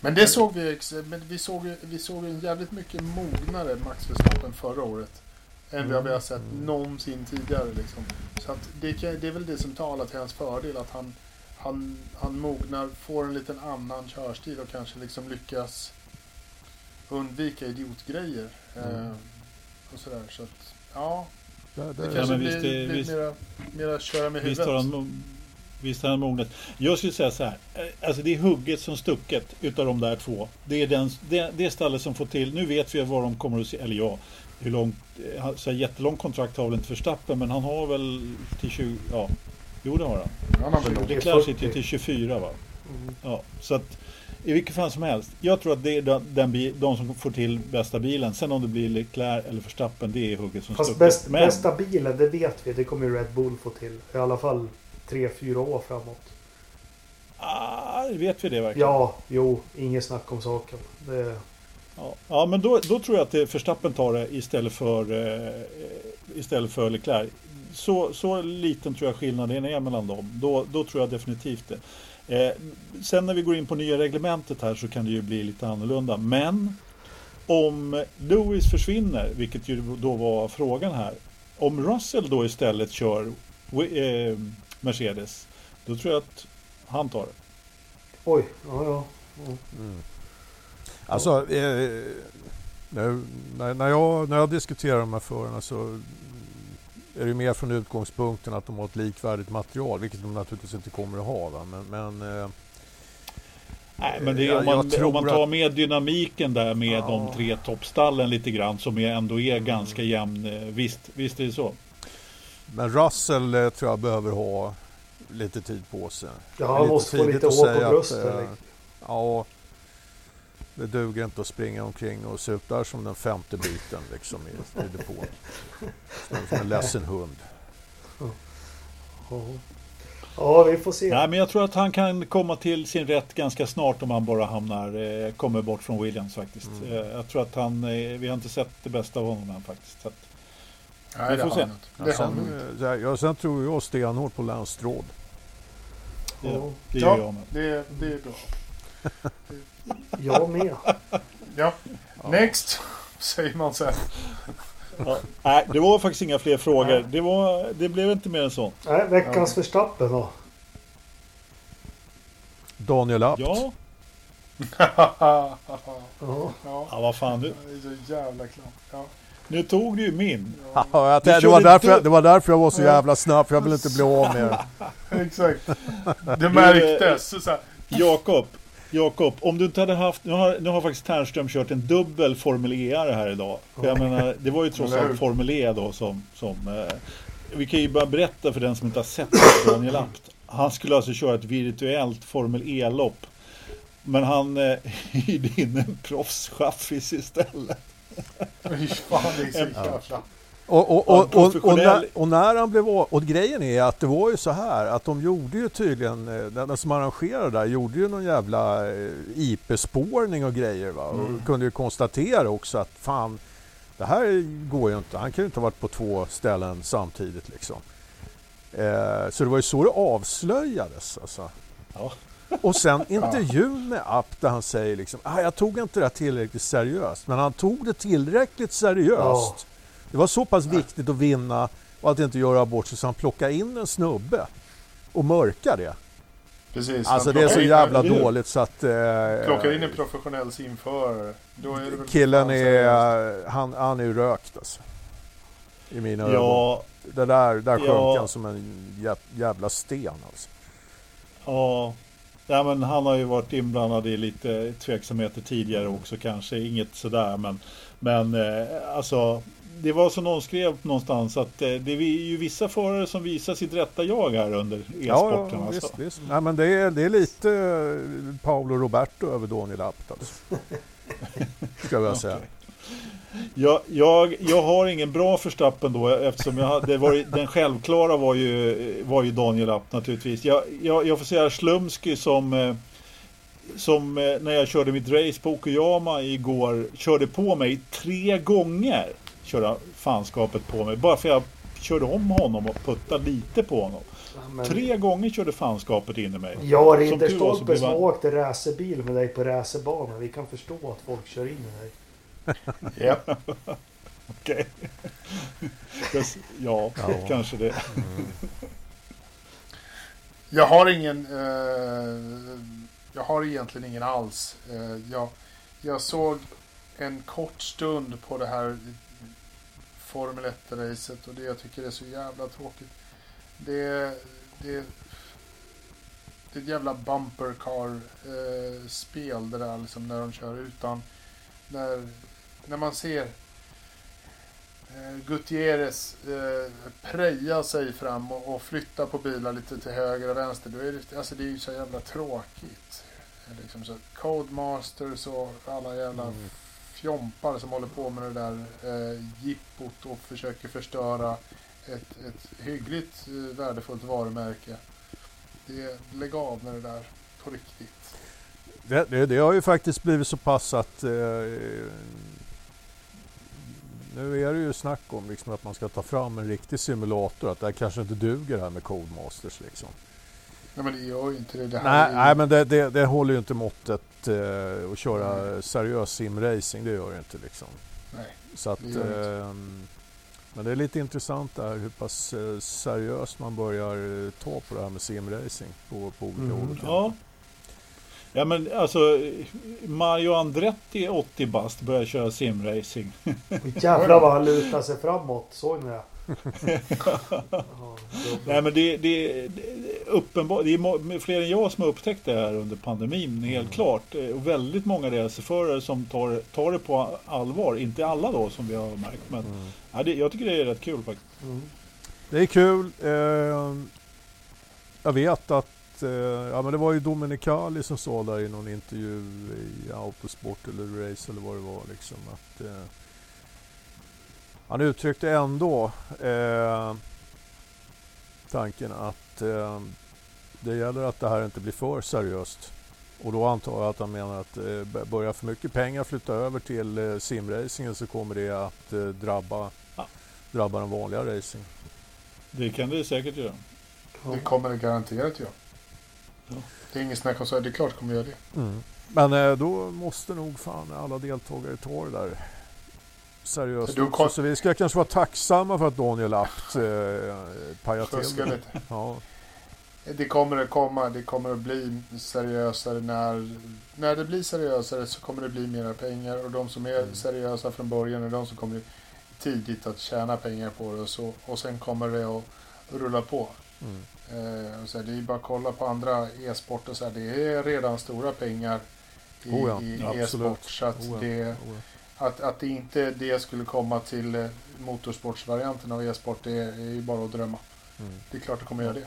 Men det såg vi men vi såg, vi såg en jävligt mycket mognare Max Verstappen förra året. Än vad vi har sett Mm. någonsin tidigare. Liksom. Så att det, kan- det är väl det som talar till hans fördel. Att han, han, han mognar, får en liten annan körstil och kanske liksom lyckas undvika idiotgrejer. Mm. Eh, och sådär. Så att, ja, Det, det det, kanske men blir, är- blir visst- mera, mera köra med Visst huvudet. har han, mo- visst har han mognat. Jag skulle säga så här. eh, Alltså det är hugget som stucket utav de där två. Det är den, det, det stallet som får till. Nu vet vi vad de kommer att se. Eller ja, hur långt. eh, Så här jättelång kontrakt har väl inte Verstappen. Men han har väl till 20. Ja, jo det har han. Han har väl Det Leclerc sitter 40. ju till 24 va. Mm. Ja, så att i vilket fall som helst. Jag tror att det är den, de som får till bästa bilen. Sen om det blir Leclerc eller Verstappen, det är hugget som Fast stucket. bäst, Men bästa bilen, det vet vi. Det kommer ju Red Bull få till. I alla fall 3-4 år framåt. ah, vet vi det verkligen? Ja, jo, inget snack om saken. Det, Ja, ja men då, då tror jag att det Verstappen tar det istället för, eh, istället för Leclerc. Så, så liten tror jag skillnaden är mellan dem. Då, då tror jag definitivt det. Eh, sen när vi går in på nya reglementet här så kan det ju bli lite annorlunda. Men om Lewis försvinner, vilket ju då var frågan här. Om Russell då istället kör eh, Mercedes, då tror jag att han tar det. oj, ja, ja. Mm. Alltså, eh, när, när, när, jag, när jag diskuterar de här förarna så är det mer från utgångspunkten att de har ett likvärdigt material, vilket de naturligtvis inte kommer att ha. Va? Men, men eh, Nej, men det om, man, om man tar med dynamiken där med Ja. de tre toppstallen lite grann som ändå är ganska jämn. eh, Visst, visst är det så. men Russell eh, tror jag behöver ha lite tid på sig. Ja, han lite måste få lite att hår säga på att, bröstet. liksom. Ja, det duger inte att springa omkring och se ut där som den femte biten liksom i, i depån. Som en ledsen hund. Ja. vi får se. Nej, men jag tror att han kan komma till sin rätt ganska snart om han bara hamnar, eh, kommer bort från Williams faktiskt. Mm. Eh, jag tror att han, eh, vi har inte sett det bästa av honom än faktiskt. Så att, Nej, Vi får se. Ja, sen, ja, sen tror jag stenhårt på Lance Stroll. det, Ja. det gör jag Ja, med. det, det är bra. Jag med. Ja. Next, säger man sen. Ja. Nej, det var faktiskt inga fler frågor. Det, var, det blev inte mer än så. Nej, veckans Ja. Verstappen då. Daniel Abt. Ja, ja, Ja. ja vad fan. Du, det är så jävla klart. Ja. nu tog du ju min. Ja, jag tänkte, det, var därför, jag- det var därför jag var så jävla snabb, för jag vill inte bli av med det. Exakt. Det märktes. Så här, Jakob, Jakob, om du inte hade haft, nu har, nu har faktiskt Ternström kört en dubbel Formel E här idag. För jag menar, det var ju trots allt Formel E då som, som eh, vi kan ju bara berätta för den som inte har sett Daniel Abt. Han skulle alltså köra ett virtuellt Formel E-lopp. Men han eh, hyrde in en proffschaffis istället. Fy fan, det är så jävla... Och, och, och, professionell- när, och när han blev Och grejen är att det var ju så här att de gjorde ju tydligen, eh, den som arrangerade där gjorde ju någon jävla eh, IP-spårning och grejer va. Mm. Och kunde ju konstatera också att fan, det här går ju inte. Han kan ju inte ha varit på två ställen samtidigt liksom. Eh, så det var ju så det avslöjades alltså. Ja. Och sen intervjun med App där han säger liksom, ah, jag tog inte det här tillräckligt seriöst. Men han tog det tillräckligt seriöst. Ja. Det var så pass viktigt att vinna och att inte göra bort sig så han plockade in en snubbe och mörka det. Precis. Alltså det är så in- jävla eller hur? dåligt så att... Eh, Plockar in en professionell simförare. Är killen är, han, han är rökt alltså. I mina ögon. Ja, Det där, där sjönk Ja. han som en jä- jävla sten alltså. ja. Ja, men han har ju varit inblandad i lite tveksamheter tidigare också kanske. Inget sådär men, men eh, alltså det var som någon skrev någonstans att eh, det är ju vissa förare som visar sitt rätta jag här under Ja, e-sporten. ja alltså. visst, visst. Nej, men det är, det är lite eh, Paolo Roberto över Daniel Apt alltså. Ska jag säga. Okej. Jag, jag, jag har ingen bra förstappen då eftersom jag hade, det var, den självklara var ju, var ju Daniel Apt naturligtvis. Jag, jag, jag får säga Slumsky som, eh, som eh, när jag körde mitt race på Okuyama igår körde på mig tre gånger. Körde fanskapet på mig bara för jag körde om honom och puttade lite på honom. Men Tre gånger körde fanskapet in i mig. Jag Rinderstolpe blev som han- åkte racerbil med dig på racerbana. Vi kan förstå att folk kör in i dig. Japp. Okej. Ja, Ja. kanske det. Jag har ingen... Eh, jag har egentligen ingen alls. Eh, jag, jag såg en kort stund på det här Formel 1-racet och det jag tycker är så jävla tråkigt. Det, det, det är ett jävla bumper car-spel eh, det där liksom när de kör utan... När, när man ser eh, Gutierrez eh, preja sig fram och, och flytta på bilar lite till höger och vänster. Då är det, alltså det är ju så jävla tråkigt. Liksom så Codemasters och alla jävla Mm. fjompar som håller på med det där eh, jippot och försöker förstöra ett, ett hyggligt eh, värdefullt varumärke. Det, lägg av med det där på riktigt. Det, det, det har ju faktiskt blivit så pass att eh, nu är det ju snack om liksom att man ska ta fram en riktig simulator. Att det här kanske inte duger här med Codemasters. Liksom. Nej men det gör ju inte det. det Nej, ju, nej, men det, det, det håller ju inte måttet eh, att köra seriös simracing. Det gör det inte liksom. Nej, Så att, det gör det inte. ehm, men det är lite intressant där hur pass eh, seriöst man börjar eh, ta på det här med simracing på, på olika Mm. håll. Ja. Ja men alltså Mario Andretti 80 bast börjar köra simracing. Jävlar vad han lutar sig framåt. Såg ni det? Nej men det, det, det är uppenbart, det är fler än jag som har upptäckt det här under pandemin helt klart. Eh, Och väldigt många racerförare som tar, tar det på allvar. Inte alla då som vi har märkt men Mm. ja, det, jag tycker det är rätt kul faktiskt. Mm. Det är kul. Eh, jag vet att eh, ja, men det var ju Dominicali som sa där i någon intervju i Autosport eller Race eller vad det var. Liksom, att, eh, han uttryckte ändå eh, tanken att eh, det gäller att det här inte blir för seriöst. Och då antar jag att han menar att eh, börjar för mycket pengar flytta över till eh, simracingen så kommer det att eh, drabba, Ja. drabba den vanliga racing. Det kan det säkert göra. det kommer det garanterat göra. Ja. Det är inget snack om så. Det är klart det kommer göra det. Mm. Men eh, då måste nog fan alla deltagare ta det där seriöst Du kom- Så vi ska kanske vara tacksamma för att Daniel Apt eh, pajade till det. lite. Ja. Det kommer att komma, det kommer att bli seriösare när, när det blir seriösare så kommer det bli mera pengar och de som är Mm. seriösa från början är de som kommer tidigt att tjäna pengar på det och, så, och sen kommer det att rulla på. Mm. Eh, och så här, det är bara att kolla på andra e-sporter så här, det är redan stora pengar i, Oh ja, i e-sport så att, Oh ja, det, oh ja. Att, att det inte det skulle komma till eh, motorsportsvarianten av e-sport det är, är ju bara att drömma. Mm. Det är klart det kommer göra det.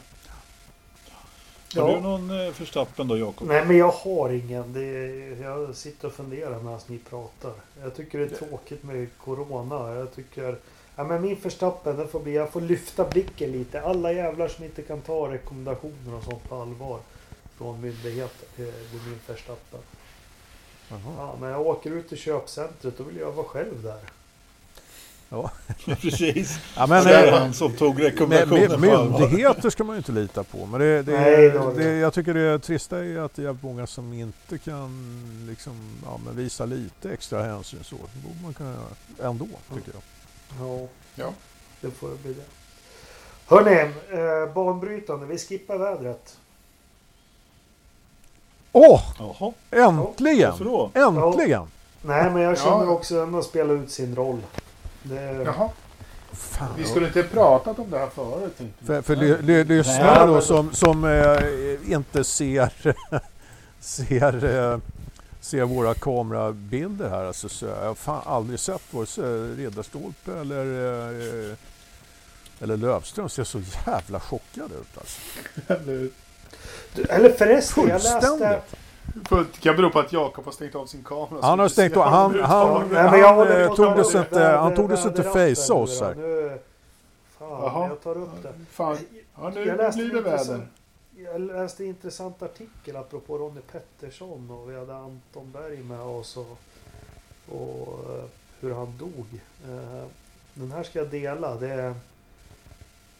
Har Ja. du någon eh, Verstappen då Jakob? Nej men jag har ingen. Det är, jag sitter och funderar medan ni pratar. Jag tycker det är tråkigt med Corona. Jag tycker... Ja, men min förstappen, det får bli... Jag får lyfta blicken lite. Alla jävlar som inte kan ta rekommendationer och sånt på allvar. Från myndigheter. Är det är min förstappen. Jaha. Ja, när jag åker ut till köpcentret då vill jag vara själv där. Precis. Ja, men, det är eh, han som tog rekommendationen myndigheter ska man ju inte lita på. Men det, det, Nej, det det, det. jag tycker det trista är att det är många som inte kan liksom, ja, men visa lite extra hänsyn. Så det borde man kunna göra ändå, tycker jag. Ja, Ja. det får bli det. Hörni, eh, banbrytande. Vi skippar vädret. Åh! Jaha, Äntligen! då? Äntligen! Nej, men jag känner Ja. också att den spelar ut sin roll. Det, Jaha. Fan, Vi skulle inte pratat om det här förut. För, för ly, ly, lyssnare då som, som eh, inte ser, ser, eh, ser våra kamerabilder här. Alltså, så jag har fan aldrig sett vare sig Riddarstolpe eller, eh, eller Lövström ser så jävla chockade ut. Alltså. Eller- förresten, jag läste... Det kan bero på att Jakob har stängt av sin kamera. Han har stängt av- han- han- Nej, men jag han, på att tog det så inte- han tog det så inte nu oss här. Jaha. jag tar upp det. Fan. Ja, nu Jag läste blir det väder. Jag läste en intressant artikel apropå Ronny Pettersson och vi hade Anton Berg med oss och, och eh, hur han dog. Eh, Den här ska jag dela. Det,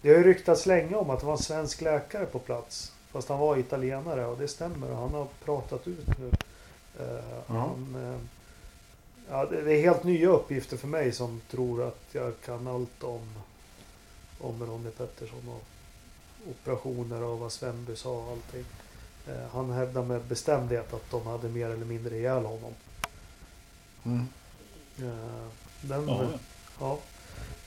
det har ju ryktats länge om att det var en svensk läkare på plats. Fast han var italienare och det stämmer. Han har pratat ut nu. Eh, Ja. Han, eh, ja, det det är helt nya uppgifter för mig som tror att jag kan allt om, om Ronny Pettersson och operationer och vad Svenby sa och allting. Eh, han hävdar med bestämdhet att de hade mer eller mindre ihjäl honom. Mm. Eh, den, Ja, ja.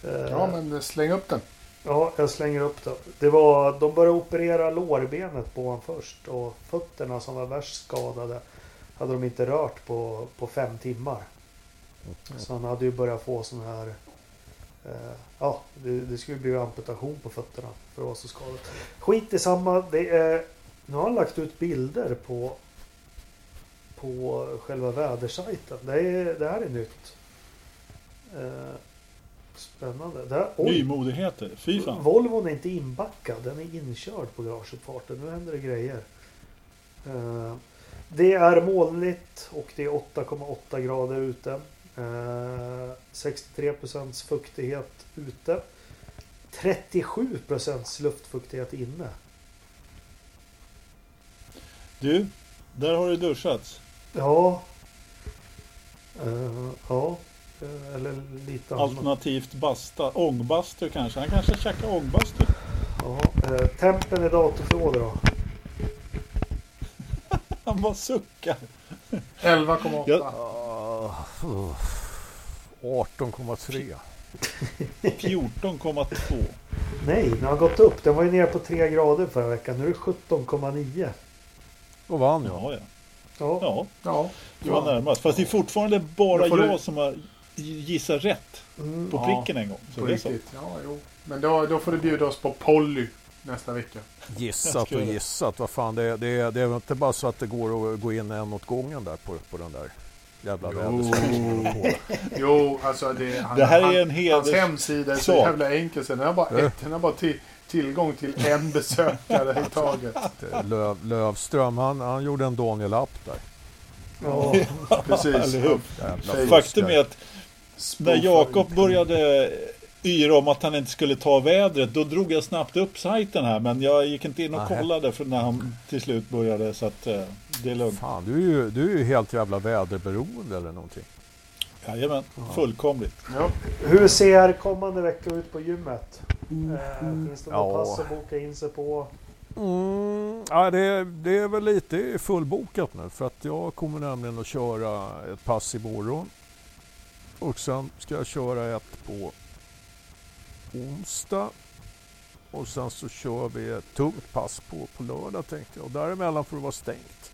Eh, Ja, men släng upp den. Ja, jag slänger upp det. det var, de började operera lårbenet på honom först och fötterna som var värst skadade hade de inte rört på, på fem timmar. Så han hade ju börjat få sån här... Eh, ja, det, det skulle bli amputation på fötterna för att vara så skadat. Skit i samma. Det är, nu har han lagt ut bilder på på själva vädersajten. Det, är, det här är nytt. Eh, spännande. Oj, Nymodigheter, fy fan. Volvon är inte inbackad, den är inkörd på garageuppfarten. Nu händer det grejer. Eh, Det är molnigt och det är 8,8 grader ute. Eh, 63 procents fuktighet ute. 37 procents luftfuktighet inne. Du, där har det duschats. Ja. Eh, ja. Eller lite. Alternativt basta, ångbastu kanske. Han kanske käkar ångbastu. Ja. Eh, tempen i datorförrådet då? Han bara suckar. 11,8. Ja. Uh, 18,3. 14,2. Nej, den har gått upp. Den var ju nere på 3 grader förra veckan. Nu är det 17,9. Då vann jag. Ja, ja. Ja. ja, Ja. det var närmast. Fast det är fortfarande bara du- jag som har gissat rätt Mm. på Ja, pricken en gång. Så På det är så. riktigt. Ja, jo. Men då, då får du bjuda oss på Polly nästa vecka. Gissat och gissat. Vad fan, det, det, det är inte bara så att det går att gå in en åt gången där på, på den där jävla Jo. väderstrecken. Jo, alltså det... Han, Det här är en Hans heders... hemsida är så sak. jävla enkel. så Den har bara, Ja. ett, den har bara till, tillgång till en besökare i taget. Löv, Lövström, han, han gjorde en Daniel App där. Ja. Precis. Faktum är att när Jakob började yra om att han inte skulle ta vädret, då drog jag snabbt upp sajten här. Men jag gick inte in och Nej. kollade för när han till slut började. Så att eh, det är lugnt. Fan, du är, ju, du är ju helt jävla väderberoende eller någonting. Jajamän, fullkomligt. Ja. Hur ser kommande vecka ut på gymmet? Eh, finns det något Ja. pass att boka in sig på? Mm, ja, det, det är väl lite fullbokat nu för att jag kommer nämligen att köra ett pass imorgon. Och sen ska jag köra ett på onsdag. Och sen så kör vi ett tungt pass på, på lördag tänkte jag. Och däremellan får det vara stängt.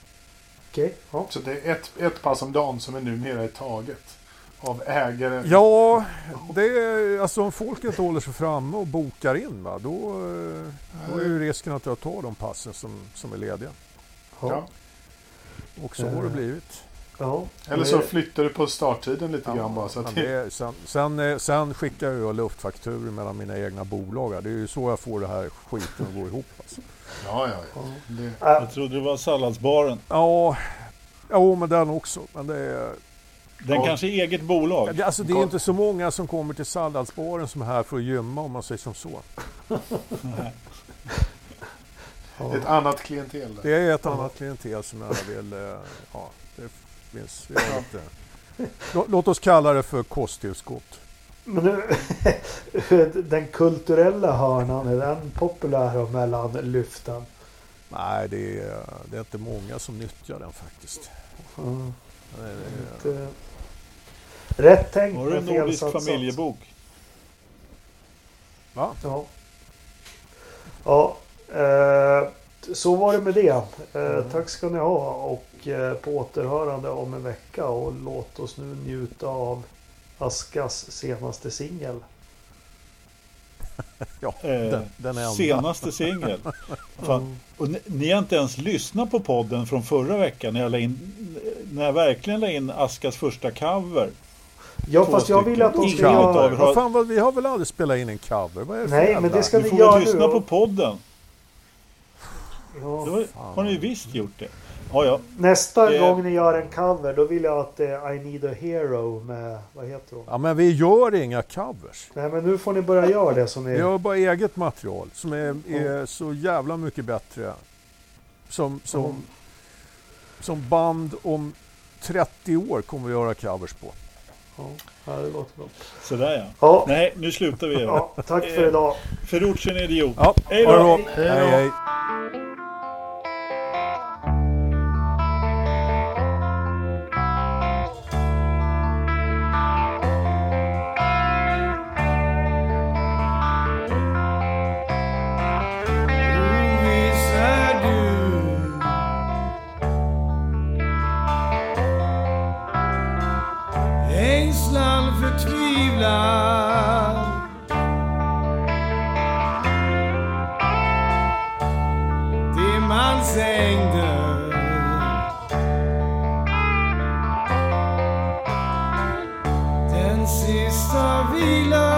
Okej. Ja. Så det är ett, ett pass om dagen som är numera är taget. av ägare. Ja, det är, alltså om folk inte håller sig framme och bokar in va, då, eh, då är ju risken att jag tar de passen som, som är lediga. Ja. Och så har det blivit. Ja. Eller så flyttar du på starttiden lite grann bara. Så att det, är, sen, sen, eh, sen skickar jag luftfakturor mellan mina egna bolag. Det är ju så jag får det här skiten att gå ihop. Alltså. ja, ja, ja. Det, Jag trodde det var salladsbaren. Ja, jo, men den också. Men det är, Den Ja. kanske är eget bolag. det, alltså, det är inte så många som kommer till salladsbaren som är här för att gymma om man säger som så. ett annat klientel där. Det är ett annat klientel som jag vill... eh, Ja, det finns... Vi har lite, låt, oss kalla det för kosttillskott. Men nu, den kulturella hörnan, är den populär mellan lyften? Nej, det är, det är inte många som nyttjar den faktiskt. Mm. Det är- Rätt tänkt Var det en nordisk satsat. familjebok? Va? Ja. Ja, eh, så var det med det. Eh, Tack ska ni ha och eh, på återhörande om en vecka och låt oss nu njuta av Askas senaste singel. Ja, Eh, den, den enda. Senaste singel. Och ni, ni har inte ens lyssnat på podden från förra veckan när jag, in, när jag verkligen la in Askas första cover. Ja, Två fast jag vill att de ska göra... Vad fan, vad, vi har väl aldrig spelat in en cover? Vad är det för Nej, jävla- men det ska Ni ni får gör väl nu. lyssna på podden. Ja. Har ni visst gjort det. Ja, ja. Nästa Eh. gång ni gör en cover, då vill jag att det är I need a hero med, vad heter hon? Ja, men vi gör inga covers. Nej men nu får ni börja göra det som ni... Vi gör bara eget material som är, är så jävla mycket bättre. Som, som, Mm. som band om 30 år kommer vi göra covers på. Ja, det låter bra. Sådär ja. Ja, Nej, nu slutar vi. ja, tack för idag. Ferrucci är en idiot. Ja, Hej det då! Hej då. hej. Förtvivlan Dimmans ängder Den sista vilan